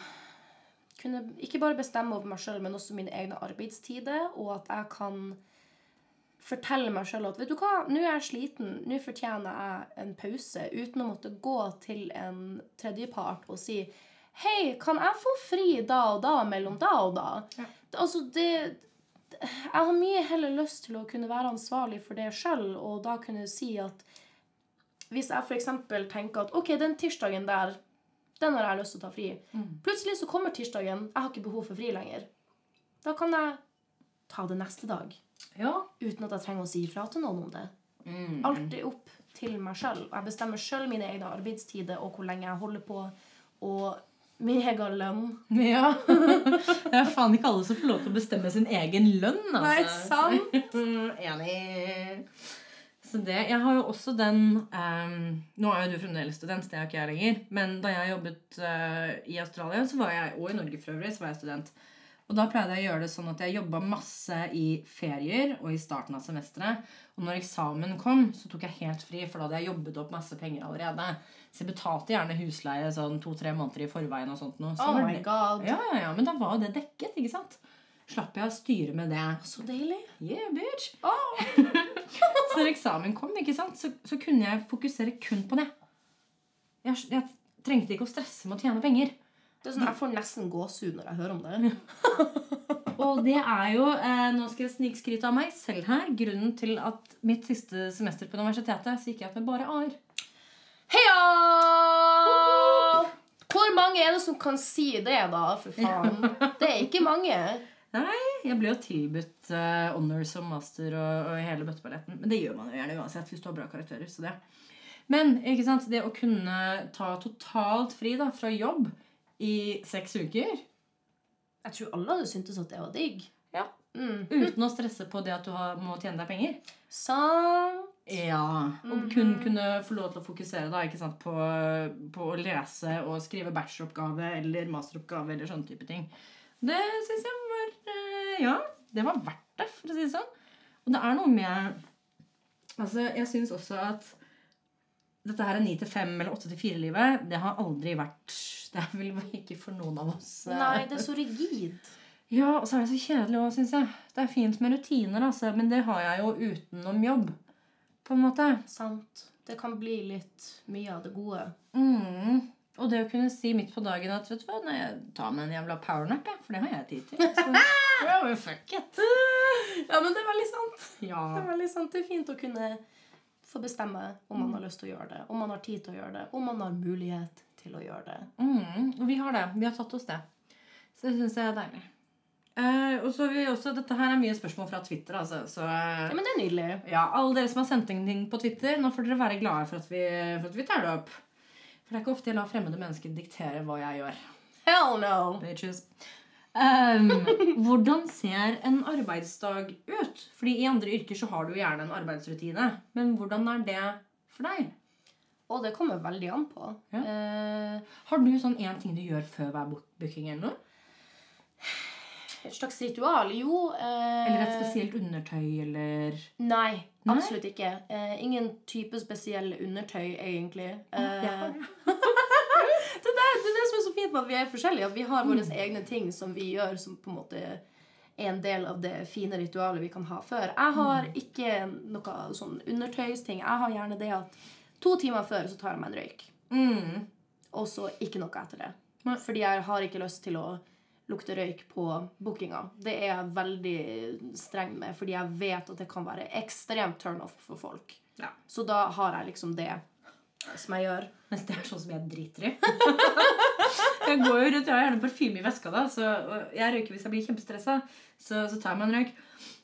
S2: kunne ikke bare bestemme over meg sjøl, men også mine egne arbeidstider, og at jeg kan fortelle meg sjøl at vet du hva, nå er jeg sliten, nå fortjener jeg en pause, uten å måtte gå til en tredjepart og si Hei, kan jeg få fri da og da mellom da og da?
S1: Ja.
S2: Det- Altså, det Jeg har mye heller lyst til å kunne være ansvarlig for det sjøl, og da kunne si at hvis jeg f.eks. tenker at ok, den tirsdagen der, den har jeg lyst til å ta fri. Plutselig så kommer tirsdagen, jeg har ikke behov for fri lenger. Da kan jeg ta det neste dag.
S1: Ja.
S2: uten at jeg trenger å si ifra til noen om det.
S1: Mm.
S2: Alltid opp til meg sjøl. Jeg bestemmer sjøl mine egne arbeidstider og hvor lenge jeg holder på. Og min egen lønn.
S1: Ja. Det er faen ikke alle som får lov til å bestemme sin egen lønn, altså.
S2: Nei, sant?
S1: Enig. Så det, jeg har jo også den um, Nå er jo du fremdeles student, det er ikke jeg lenger. Men da jeg jobbet uh, i Australia, så var jeg, og i Norge for øvrig, så var jeg student. Og da pleide jeg å gjøre det sånn at jeg jobba masse i ferier og i starten av semesteret. Og når eksamen kom, så tok jeg helt fri, for da hadde jeg jobbet opp masse penger allerede. Så jeg betalte gjerne husleie sånn to-tre måneder i forveien og sånt noe. Så
S2: Oh my god.
S1: ja, ja, ja, men da var jo det dekket, ikke sant? Slapp jeg å styre med det.
S2: Så deilig.
S1: Yeah, bitch!
S2: Oh.
S1: Så når eksamen kom, ikke sant, så, så kunne jeg fokusere kun på det. Jeg, jeg trengte ikke å stresse med å tjene penger.
S2: Det er sånn, Jeg får nesten gåsehud når jeg hører om det.
S1: Og det er jo, eh, nå skal jeg snikskryte av meg selv her, grunnen til at mitt siste semester på universitetet så gikk jeg ut med bare A-er.
S2: Heia! Hvor mange er det som kan si det, da? For faen. Det er ikke mange.
S1: Nei, jeg ble jo tilbudt uh, honors og master og, og hele bøtteballetten. Men det gjør man jo gjerne uansett hvis du har bra karakterer. så det. Men ikke sant, det å kunne ta totalt fri da, fra jobb i seks uker
S2: Jeg tror alle hadde syntes at det var digg.
S1: Ja.
S2: Mm.
S1: uten å stresse på det at du har, må tjene deg penger
S2: Sant.
S1: Ja, Og kun kunne få lov til å fokusere da, ikke sant, på, på å lese og skrive bacheloroppgave eller masteroppgave eller sånne type ting. Det syns jeg var eh, Ja, det var verdt det, for å si det sånn. Og det er noe med Altså, jeg syns også at dette her er 9 til 5 eller 8 til 4-livet. Det har aldri vært Det er vel ikke for noen av oss.
S2: Nei, det er så rigid.
S1: ja, og så er det så kjedelig òg, syns jeg. Det er fint med rutiner, altså, men det har jeg jo utenom jobb. På en måte.
S2: Sant. Det kan bli litt mye av det gode.
S1: Mm. Og det å kunne si midt på dagen at vet du hva, nei, jeg tar meg en jævla powernap, jeg, for det har jeg tid til. Så, ja, men fuck it.
S2: Ja, men det er veldig sant. Det er veldig sant. Det er fint å kunne få bestemme om man har lyst til å gjøre det, om man har tid til å gjøre det, om man har mulighet til å gjøre det.
S1: Mm. Og vi har det. Vi har tatt oss det. Så det syns jeg er deilig. Eh, og så har vi også, Dette her er mye spørsmål fra Twitter. altså, så... eh,
S2: Ja, men det er nydelig.
S1: Ja, alle dere som har sendt inn ting på Twitter, nå får dere være glade for at vi, for at vi tar det opp. For det er ikke ofte jeg lar fremmede mennesker diktere hva jeg gjør.
S2: Hell no.
S1: Bitches. Um, hvordan ser en arbeidsdag ut? Fordi i andre yrker så har du gjerne en arbeidsrutine. Men hvordan er det for deg?
S2: Og det kommer veldig an på.
S1: Ja.
S2: Uh,
S1: Har du sånn én ting du gjør før hver book- booking eller noe?
S2: Et slags ritual? Jo. Eh,
S1: Eller et spesielt undertøy, eller
S2: Nei, absolutt ikke. Eh, ingen type spesielle undertøy, egentlig. Eh,
S1: Ja.
S2: det, er det, det som er så fint med at vi er forskjellige. At vi har våre egne ting som vi gjør, som på en måte er en del av det fine ritualet vi kan ha før. Jeg har ikke noe sånn undertøysting. Jeg har gjerne det at to timer før så tar jeg meg en røyk.
S1: Mm.
S2: Og så ikke noe etter det. Fordi jeg har ikke lyst til å lukte røyk på bookinga. Det er jeg veldig streng med, fordi jeg vet at det kan være ekstremt turnoff for folk.
S1: Ja.
S2: Så da har jeg liksom det som jeg gjør.
S1: Mens det er sånn som jeg driter i. jeg går jo rundt, jeg har gjerne parfyme i veska, da, så jeg røyker hvis jeg blir kjempestressa. Så, så tar jeg meg en røyk.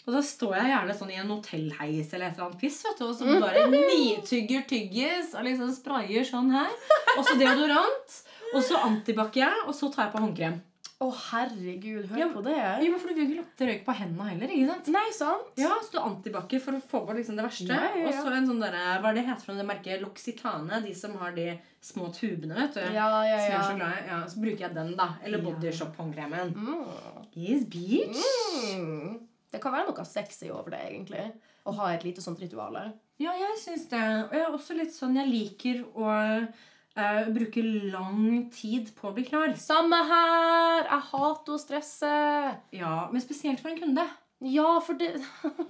S1: Og da står jeg gjerne sånn i en hotellheis eller et eller annet piss, vet du, og så bare nitygger tyggis og liksom sprayer sånn her. Og så deodorant. Og så antibac jeg, og så tar jeg på håndkrem.
S2: Å, herregud, hør
S1: Ja,
S2: på det.
S1: Jo, for du vil ikke lukte røyk på hendene heller, ikke sant?
S2: Nei, sant?
S1: Ja, så du antibac for å få bort liksom det verste.
S2: Nei, ja.
S1: Og så en sånn derre Hva er det heter det merket? L'Occitane. De som har de små tubene, vet du.
S2: Ja, ja, ja.
S1: Som jeg er så glad i. Ja, så bruker jeg den, da. Eller. Bodyshop-håndkremen.
S2: Mm.
S1: Yes, bitch.
S2: Mm. Det kan være noe sexy over det, egentlig. Å ha et lite sånt ritual.
S1: Ja, jeg syns det. Og jeg er også litt sånn Jeg liker å eh, bruker lang tid på å bli klar.
S2: Samme her! Jeg hater å stresse.
S1: Ja, Men spesielt for en kunde.
S2: Ja, for det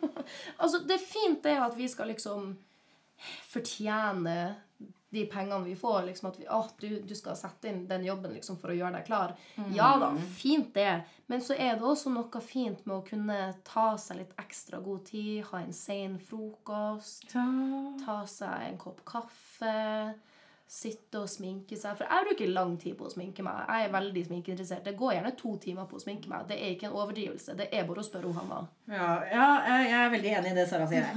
S2: Altså, det er fint det at vi skal liksom fortjene de pengene vi får. liksom At vi, å, du, du skal sette inn den jobben liksom for å gjøre deg klar. Ja da, fint det. Men så er det også noe fint med å kunne ta seg litt ekstra god tid, ha en sen frokost, ta seg en kopp kaffe. Sitte og sminke seg. For jeg bruker lang tid på å sminke meg. Jeg er veldig sminkeinteressert. Det går gjerne to timer på å sminke meg. Det er ikke en overdrivelse. Det er bare å spørre Hanna.
S1: Ja, ja, jeg er veldig enig i det Sara sier.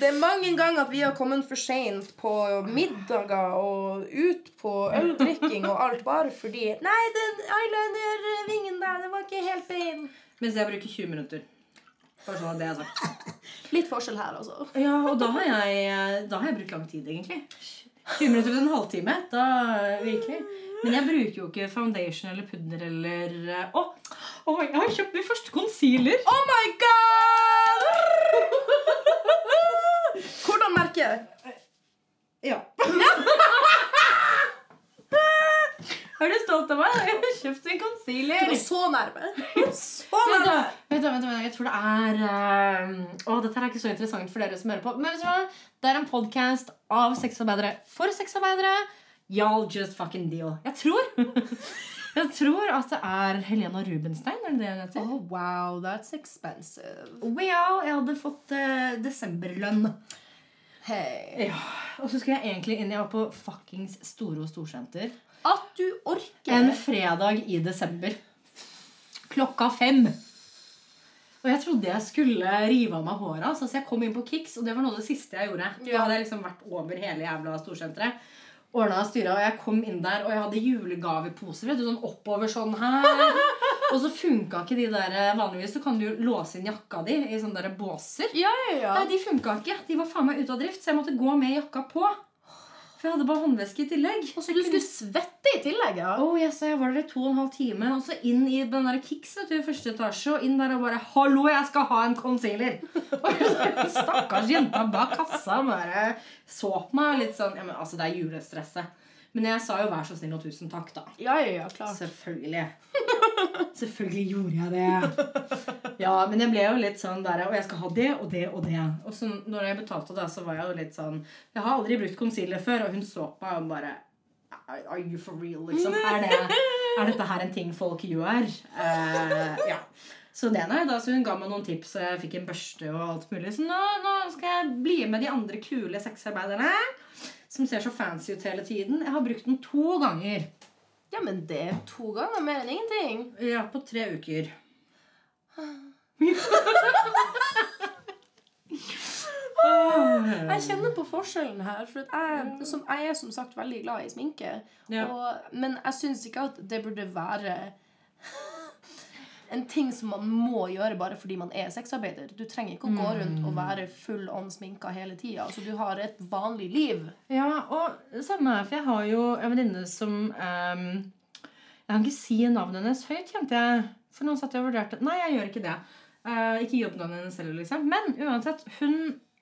S2: Det er mange ganger at vi har kommet for seint på middager og ut på øldrikking og alt bare fordi Nei, den eyelinervingen der, den var ikke helt bein.
S1: Mens jeg bruker 20 minutter. Bare sånn at det er sagt.
S2: Litt forskjell her, altså.
S1: Ja, og da har jeg, da har jeg brukt lang tid, egentlig. 20 minutter til en halvtime. Da, virkelig. Men jeg bruker jo ikke foundation eller pudder eller Å, oh, oh, jeg har kjøpt min første concealer!
S2: Oh my god! Hvordan merker jeg?
S1: Ja. Er du stolt av meg? Jeg har kjøpt en concealer.
S2: Du var så nærme. Så nærme.
S1: vent da, vent da, jeg tror det er eh, Å, dette er ikke så interessant for dere som hører på. Men vet du hva? det er en podcast av sexarbeidere for sexarbeidere. Y'all just fucking deal. Jeg tror Jeg tror at det er Helena Rubenstein. Er det det hun heter?
S2: Oh, wow, that's expensive.
S1: Well, jeg hadde fått uh, desemberlønn.
S2: Hei.
S1: Ja, Og så skulle jeg egentlig inn Jeg var på fuckings Storo Storsenter.
S2: At du orker.
S1: En fredag i desember. Klokka fem. Og jeg trodde jeg skulle rive av meg håret. Altså, så jeg kom inn på Kicks, og det var noe av det siste jeg gjorde. Da hadde jeg liksom vært over hele jævla storsenteret. Ordna og styra, og jeg kom inn der, og jeg hadde julegaveposer. Vet du, sånn oppover sånn her. Og så funka ikke de der Vanligvis så kan du jo låse inn jakka di i sånne der båser.
S2: Ja, ja, ja.
S1: Nei, de funka ikke. De var faen meg ute av drift, så jeg måtte gå med jakka på. For jeg hadde bare håndveske i tillegg.
S2: Og så du skulle svette i tillegg, ja?
S1: Oh, yes, jeg var der i to og en halv time. Og så inn i den der Kicks vet du, i første etasje. Og inn der og bare 'Hallo, jeg skal ha en concealer!' Og stakkars jenta bak kassa bare så på meg litt sånn ja, men, Altså, det er julestresset. Men jeg sa jo 'vær så snill og tusen takk', da.
S2: Ja, ja, ja, klart.
S1: Selvfølgelig. Selvfølgelig gjorde jeg det. Ja, men jeg ble jo litt sånn der Og jeg skal ha det og det og det. Og så når jeg betalte det, så var jeg jo litt sånn Jeg har aldri brukt concealer før, og hun så på meg og bare Are are you for real, liksom? Er, det, er dette her en ting folk gjør? Uh, ja. Så det nei, da, så hun ga meg noen tips, og jeg fikk en børste og alt mulig. Så nå, nå skal jeg bli med de andre kule sexarbeiderne som ser så fancy ut hele tiden. Jeg har brukt den to ganger.
S2: Ja, men det er to ganger mer enn ingenting.
S1: Ja, på tre uker.
S2: Jeg kjenner på forskjellen her. For jeg, som, jeg er som sagt veldig glad i sminke.
S1: Ja.
S2: Og, men jeg syns ikke at det burde være en ting som man må gjøre bare fordi man er sexarbeider. Du trenger ikke å gå rundt og være full on sminka hele tida. Altså, du har et vanlig liv.
S1: Ja, og samme her, for jeg har jo en venninne som um, Jeg kan ikke si navnet hennes høyt, kjente jeg. For noen satt jeg og vurderte Nei, jeg gjør ikke det. Uh, ikke jobbnavnet hennes heller, liksom. Men uansett, hun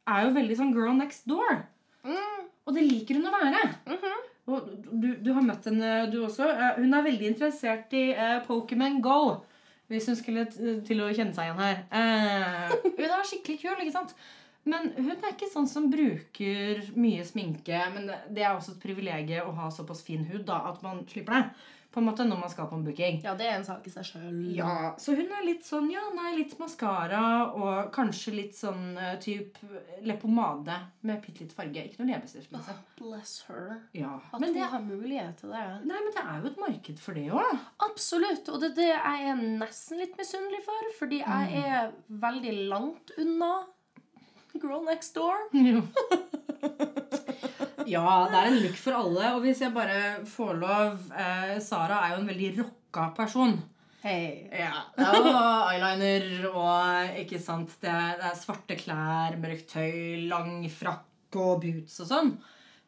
S1: er jo veldig sånn girl next door.
S2: Mm.
S1: Og det liker hun å være.
S2: Mhm.
S1: Og du, du har møtt henne, du også. Uh, hun er veldig interessert i uh, Pokémon Go. Hvis hun skulle til å kjenne seg igjen her. Eh, hun er skikkelig kul, ikke sant? Men hun er ikke sånn som bruker mye sminke. Men det, er også et privilegium å ha såpass fin hud da, at man slipper det. På en måte når man skal på en booking.
S2: Ja, det er en sak i seg sjøl.
S1: Ja, Så hun er litt sånn ja, nei, litt maskara og kanskje litt sånn uh, type leppepomade med bitte litt farge. Ikke noe leppestift. Oh,
S2: Bless her.
S1: Ja.
S2: At
S1: Men
S2: hun
S1: det,
S2: har mulighet til det.
S1: nei, men det er jo et marked for det òg.
S2: Absolutt. Og det er jeg nesten litt misunnelig for. Fordi jeg er veldig langt unna Girl Next Door.
S1: Ja, det er en look for alle. Og hvis jeg bare får lov eh, Sara er jo en veldig rocka person.
S2: Hei.
S1: Ja, og eyeliner og ikke sant det er, det er svarte klær, mørkt tøy, lang frakk og boots og sånn.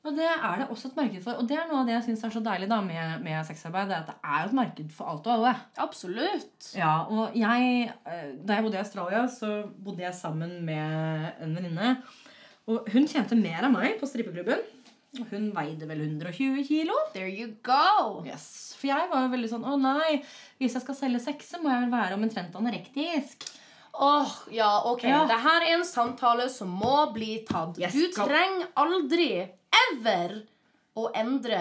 S1: Og det er det også et marked for. Og det er noe av det jeg syns er så deilig da med, med sexarbeid. Det er at det er jo et marked for alt og alle.
S2: Absolutt.
S1: Ja, og jeg, eh, Da jeg bodde i Australia, så bodde jeg sammen med en venninne. Og hun tjente mer av meg på strippeklubben. Hun veide vel 120 kilo.
S2: There you go.
S1: Yes. For jeg var jo veldig sånn Å nei, hvis jeg skal selge sex, så må jeg vel være omtrent anorektisk.
S2: Åh, ja, ok.
S1: Ja.
S2: Dette er en samtale som må bli tatt.
S1: Yes,
S2: du trenger aldri, ever, å endre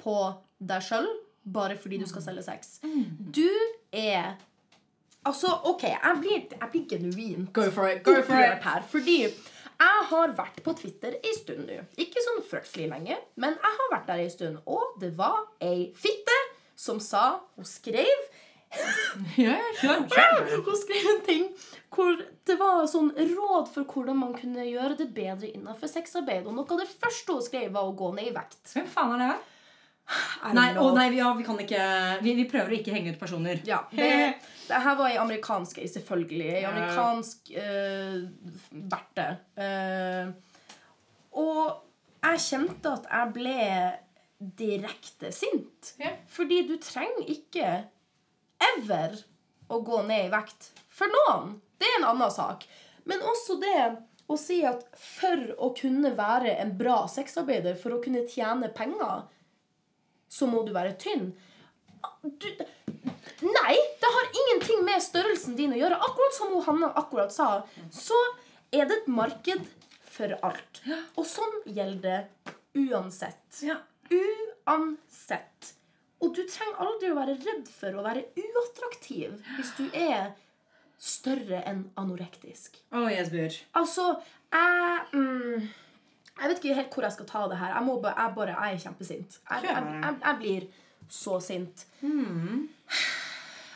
S2: på deg sjøl bare fordi du skal selge sex. Du er Altså, OK, jeg blir, jeg blir genuint
S1: Go for it. Go for it.
S2: her. Fordi Jeg har vært på Twitter ei stund nå. Ikke sånn fryktelig lenge, men jeg har vært der ei stund. Og det var ei fitte som sa Hun skrev
S1: Ja, kjør, kjør.
S2: Hun skrev en ting hvor det var sånn råd for hvordan man kunne gjøre det bedre innenfor sexarbeid. Og noe av det første hun skrev, var å gå ned i vekt.
S1: Hvem faen er det her? Nei,
S2: oh,
S1: nei vi, ja, vi kan ikke vi, vi prøver å ikke henge ut personer.
S2: Ja, det, det her var i amerikansk ei, selvfølgelig.
S1: I
S2: amerikansk uh, verte. Uh, og jeg kjente at jeg ble direkte sint.
S1: Yeah.
S2: Fordi du trenger ikke ever å gå ned i vekt. For noen. Det er en annen sak. Men også det å si at for å kunne være en bra sexarbeider, for å kunne tjene penger, så må du være tynn. Du, nei, det har ingenting med størrelsen din å gjøre. Akkurat som Hanne akkurat sa, så er det et marked for alt. Og sånn gjelder det uansett. Uansett. Og du trenger aldri å være redd for å være uattraktiv hvis du er større enn anorektisk.
S1: Oh, yes, bur.
S2: Altså, jeg mm, Jeg vet ikke helt hvor jeg skal ta det her. Jeg, bare, jeg, bare, jeg er kjempesint. Jeg, jeg, blir så sint.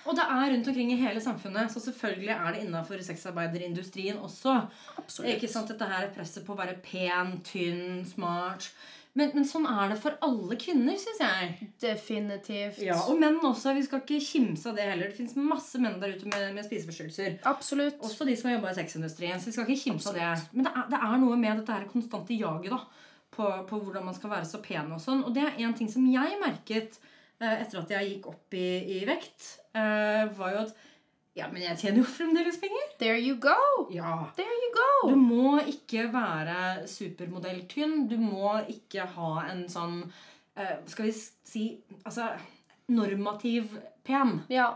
S1: Og det er rundt omkring i hele samfunnet, så selvfølgelig er det innafor sexarbeiderindustrien også.
S2: Absolutt.
S1: Ikke sant, Dette her er presset på å være pen, tynn, smart. Men, men sånn er det for alle kvinner, syns jeg.
S2: Definitivt.
S1: Ja, Og menn også. Vi skal ikke kimse av det heller. Det fins masse menn der ute med, med spiseforstyrrelser.
S2: Absolutt.
S1: Også de som har jobba i sexindustrien. Så vi skal ikke kimse av det. Men det er, det er noe med dette her konstante jaget da, på, på hvordan man skal være så pen og sånn. Og det er en ting som jeg merket eh, etter at jeg gikk opp i, i vekt, eh, var jo at Ja, men jeg tjener jo fremdeles penger.
S2: There you go.
S1: Ja.
S2: There you go.
S1: Du må ikke være supermodelltynn. Du må ikke ha en sånn eh, Skal vi si Altså normativ pen.
S2: Ja,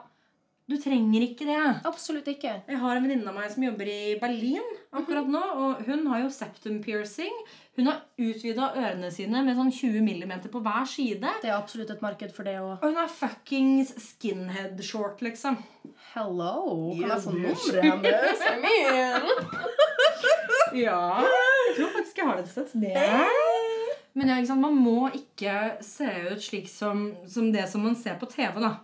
S1: Du trenger ikke det.
S2: absolutt ikke.
S1: Jeg har en venninne av meg som jobber i Berlin akkurat nå. Og hun har jo septum piercing. Hun har utvida ørene sine med sånn 20 mm på hver side.
S2: Det er absolutt et marked for det òg.
S1: Og hun er fuckings skinhead short, liksom.
S2: Hello. Kan jeg få nummeret hennes? I mean.
S1: Ja. Jeg tror faktisk jeg har det et sted. Det. Men ja, ikke sant? man må ikke se ut slik som, som det som man ser på TV, da.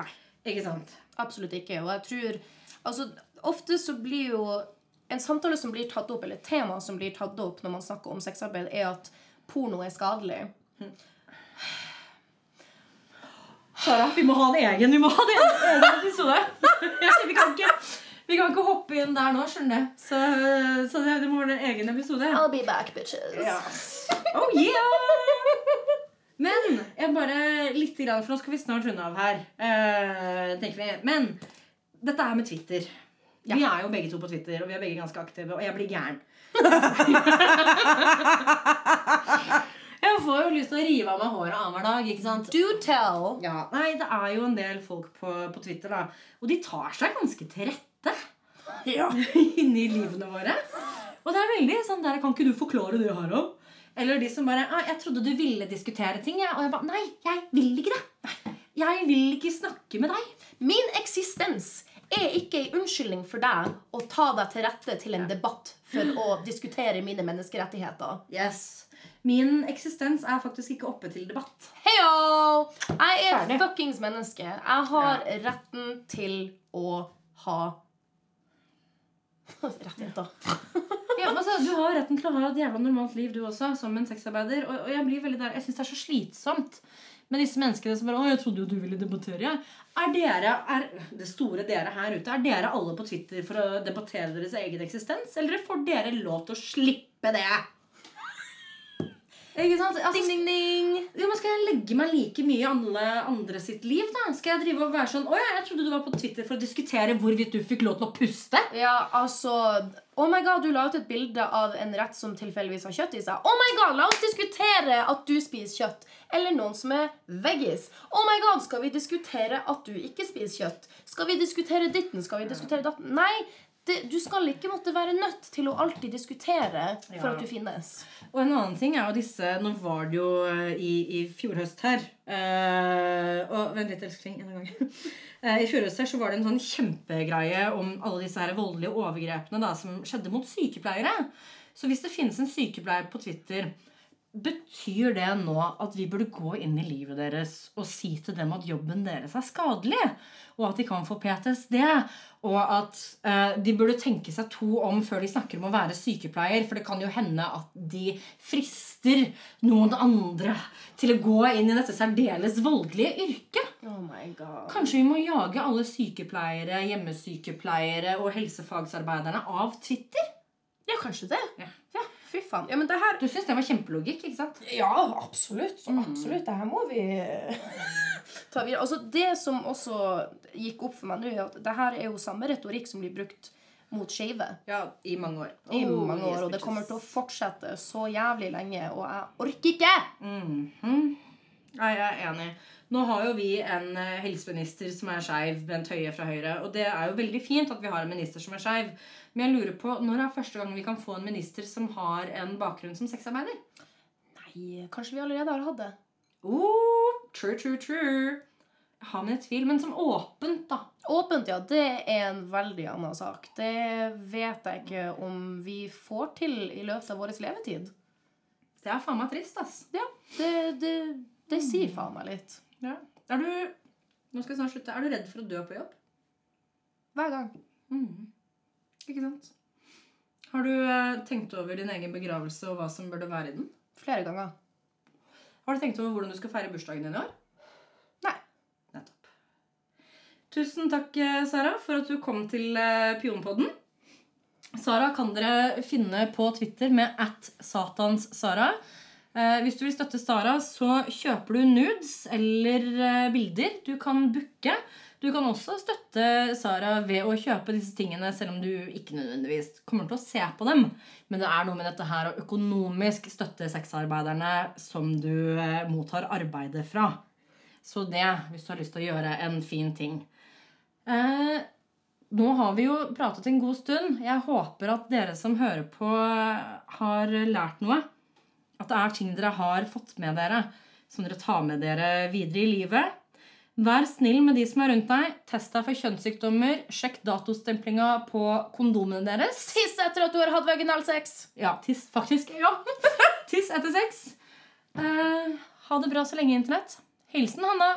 S1: Nei. Ikke sant?
S2: Absolutt ikke. Og jeg tror Altså, ofte så blir jo En samtale som blir tatt opp, eller et tema som blir tatt opp når man snakker om sexarbeid, er at porno er skadelig.
S1: Sara, vi må ha en egen, vi må ha en egen episode. vi, kan ikke, vi kan ikke hoppe inn der nå, skjønner du. Så, så det, det må være en egen episode.
S2: I'll be back, bitches.
S1: Oh yeah! Men jeg bare litt grann, for nå skal vi snart runde av her. Uh, tenker vi. Men dette er med Twitter. Vi er jo begge to på Twitter, og vi er begge ganske aktive. Og jeg blir gæren. jeg får jo lyst til å rive av meg håret annenhver dag. ikke sant?
S2: Do tell.
S1: Ja, nei, Det er jo en del folk på, på Twitter, da. Og de tar seg ganske til rette
S2: Ja.
S1: inni livene våre. Og det er veldig sånn der Kan ikke du forklare det her, da? Eller de som bare ah, 'Jeg trodde du ville diskutere ting.' Jeg. Og jeg bare Nei, jeg vil ikke det. Jeg vil ikke snakke med deg.
S2: Min eksistens er ikke en unnskyldning for deg å ta deg til rette til en debatt for å diskutere mine menneskerettigheter.
S1: Yes. Min eksistens er faktisk ikke oppe til debatt.
S2: Heio! Jeg er
S1: Ferdig.
S2: et fuckings menneske. Jeg har retten til å ha Rettigheter.
S1: Ja, altså, du har retten til å ha et jævla normalt liv, du også, som en sexarbeider. Og, og jeg blir veldig der, jeg syns det er så slitsomt med disse menneskene som bare 'Å, jeg trodde jo du ville debattere'. Er dere, er det store dere her ute, er dere alle på Twitter for å debattere deres egen eksistens? Eller får dere lov til å slippe det? Ikke sant? Altså,
S2: Ding, ding, ding.
S1: jo, men Skal jeg legge meg like mye i alle andre sitt liv? da? Skal jeg drive og være sånn 'Å ja, jeg trodde du var på Twitter for å diskutere hvorvidt du fikk lov til å puste'?
S2: Ja, altså Oh my god, du la ut et bilde av en rett som tilfeldigvis har kjøtt i seg. Oh my god, La oss diskutere at du spiser kjøtt. Eller noen som er veggis. Oh my god, Skal vi diskutere at du ikke spiser kjøtt? Skal vi diskutere ditten? Skal vi diskutere datten? Nei, det, du skal ikke måtte være nødt til å alltid diskutere for
S1: Ja.
S2: at du finnes.
S1: Og en annen ting er jo disse Nå var det jo eh, i, i fjor høst her uh, Og vent litt, elskling. En gang. uh, I fjor høst her så var det en sånn kjempegreie om alle disse her voldelige overgrepene da, som skjedde mot sykepleiere. Så hvis det finnes en sykepleier på Twitter, betyr det nå at vi burde gå inn i livet deres og si til dem at jobben deres er skadelig? Og at de kan få PTSD? Og at eh, de burde tenke seg to om før de snakker om å være sykepleier? For det kan jo hende at de frister noen andre til å gå inn i dette særdeles voldelige yrket.
S2: Oh my god.
S1: Kanskje vi må jage alle sykepleiere, hjemmesykepleiere og helsefagsarbeiderne av Twitter?
S2: Ja, kanskje det.
S1: Ja.
S2: Fy faen. Ja, men det her
S1: Du syns det var kjempelogikk, ikke sant?
S2: Ja, absolutt. Så absolutt. Det her må vi ta videre. Altså, det som også gikk opp for meg nå, er at det her er jo samme retorikk som blir brukt mot skeive
S1: Ja, i mange år.
S2: i mange år, og det kommer til å fortsette så jævlig lenge, og jeg orker ikke!
S1: Mhm. Nei, jeg er enig. Nå har jo vi en eh, helseminister som er skeiv, Bent Høie fra Høyre. Og det er jo veldig fint at vi har en minister som er skeiv. Men jeg lurer på, når er første gang vi kan få en minister som har en bakgrunn som sexarbeider?
S2: Nei, kanskje vi allerede har hatt det.
S1: Oh, true, true, true. Jeg har mine tvil, men som åpent, da.
S2: Åpent, ja. Det er en veldig annen sak. Det vet jeg ikke om vi får til i løpet av vår levetid.
S1: Det er faen meg trist, ass.
S2: Ja, det, det, det sier faen meg litt.
S1: Ja. Er du Nå skal jeg snart slutte. Er du redd for å dø på jobb?
S2: Hver gang.
S1: Mhm. Ikke sant? Har du eh, tenkt over din egen begravelse og hva som burde være i den?
S2: Flere ganger.
S1: Har du tenkt over hvordan du skal feire bursdagen din i år?
S2: Nei.
S1: Nettopp. Tusen takk, eh, Sara, for at du kom til eh, Pionpodden. Sara kan dere finne på Twitter med at satanssara. Hvis du vil støtte Sara, så kjøper du nudes eller bilder. Du kan booke. Du kan også støtte Sara ved å kjøpe disse tingene, selv om du ikke nødvendigvis kommer til å se på dem. Men det er noe med dette her å økonomisk støtte sexarbeiderne som du eh, mottar arbeidet fra. Så det, hvis du har lyst til å gjøre en fin ting. Eh, nå har vi jo pratet en god stund. Jeg håper at dere som hører på, har lært noe. At det er ting dere har fått med dere, som dere tar med dere videre i livet. Vær snill med de som er rundt deg. Test deg for kjønnssykdommer. Sjekk datostemplinga på kondomene deres.
S2: Tiss etter at du har hatt vaginal sex.
S1: Ja, tiss. Faktisk. Ja. tiss etter sex. Eh, ha det bra så lenge, Internett. Hilsen Hanna.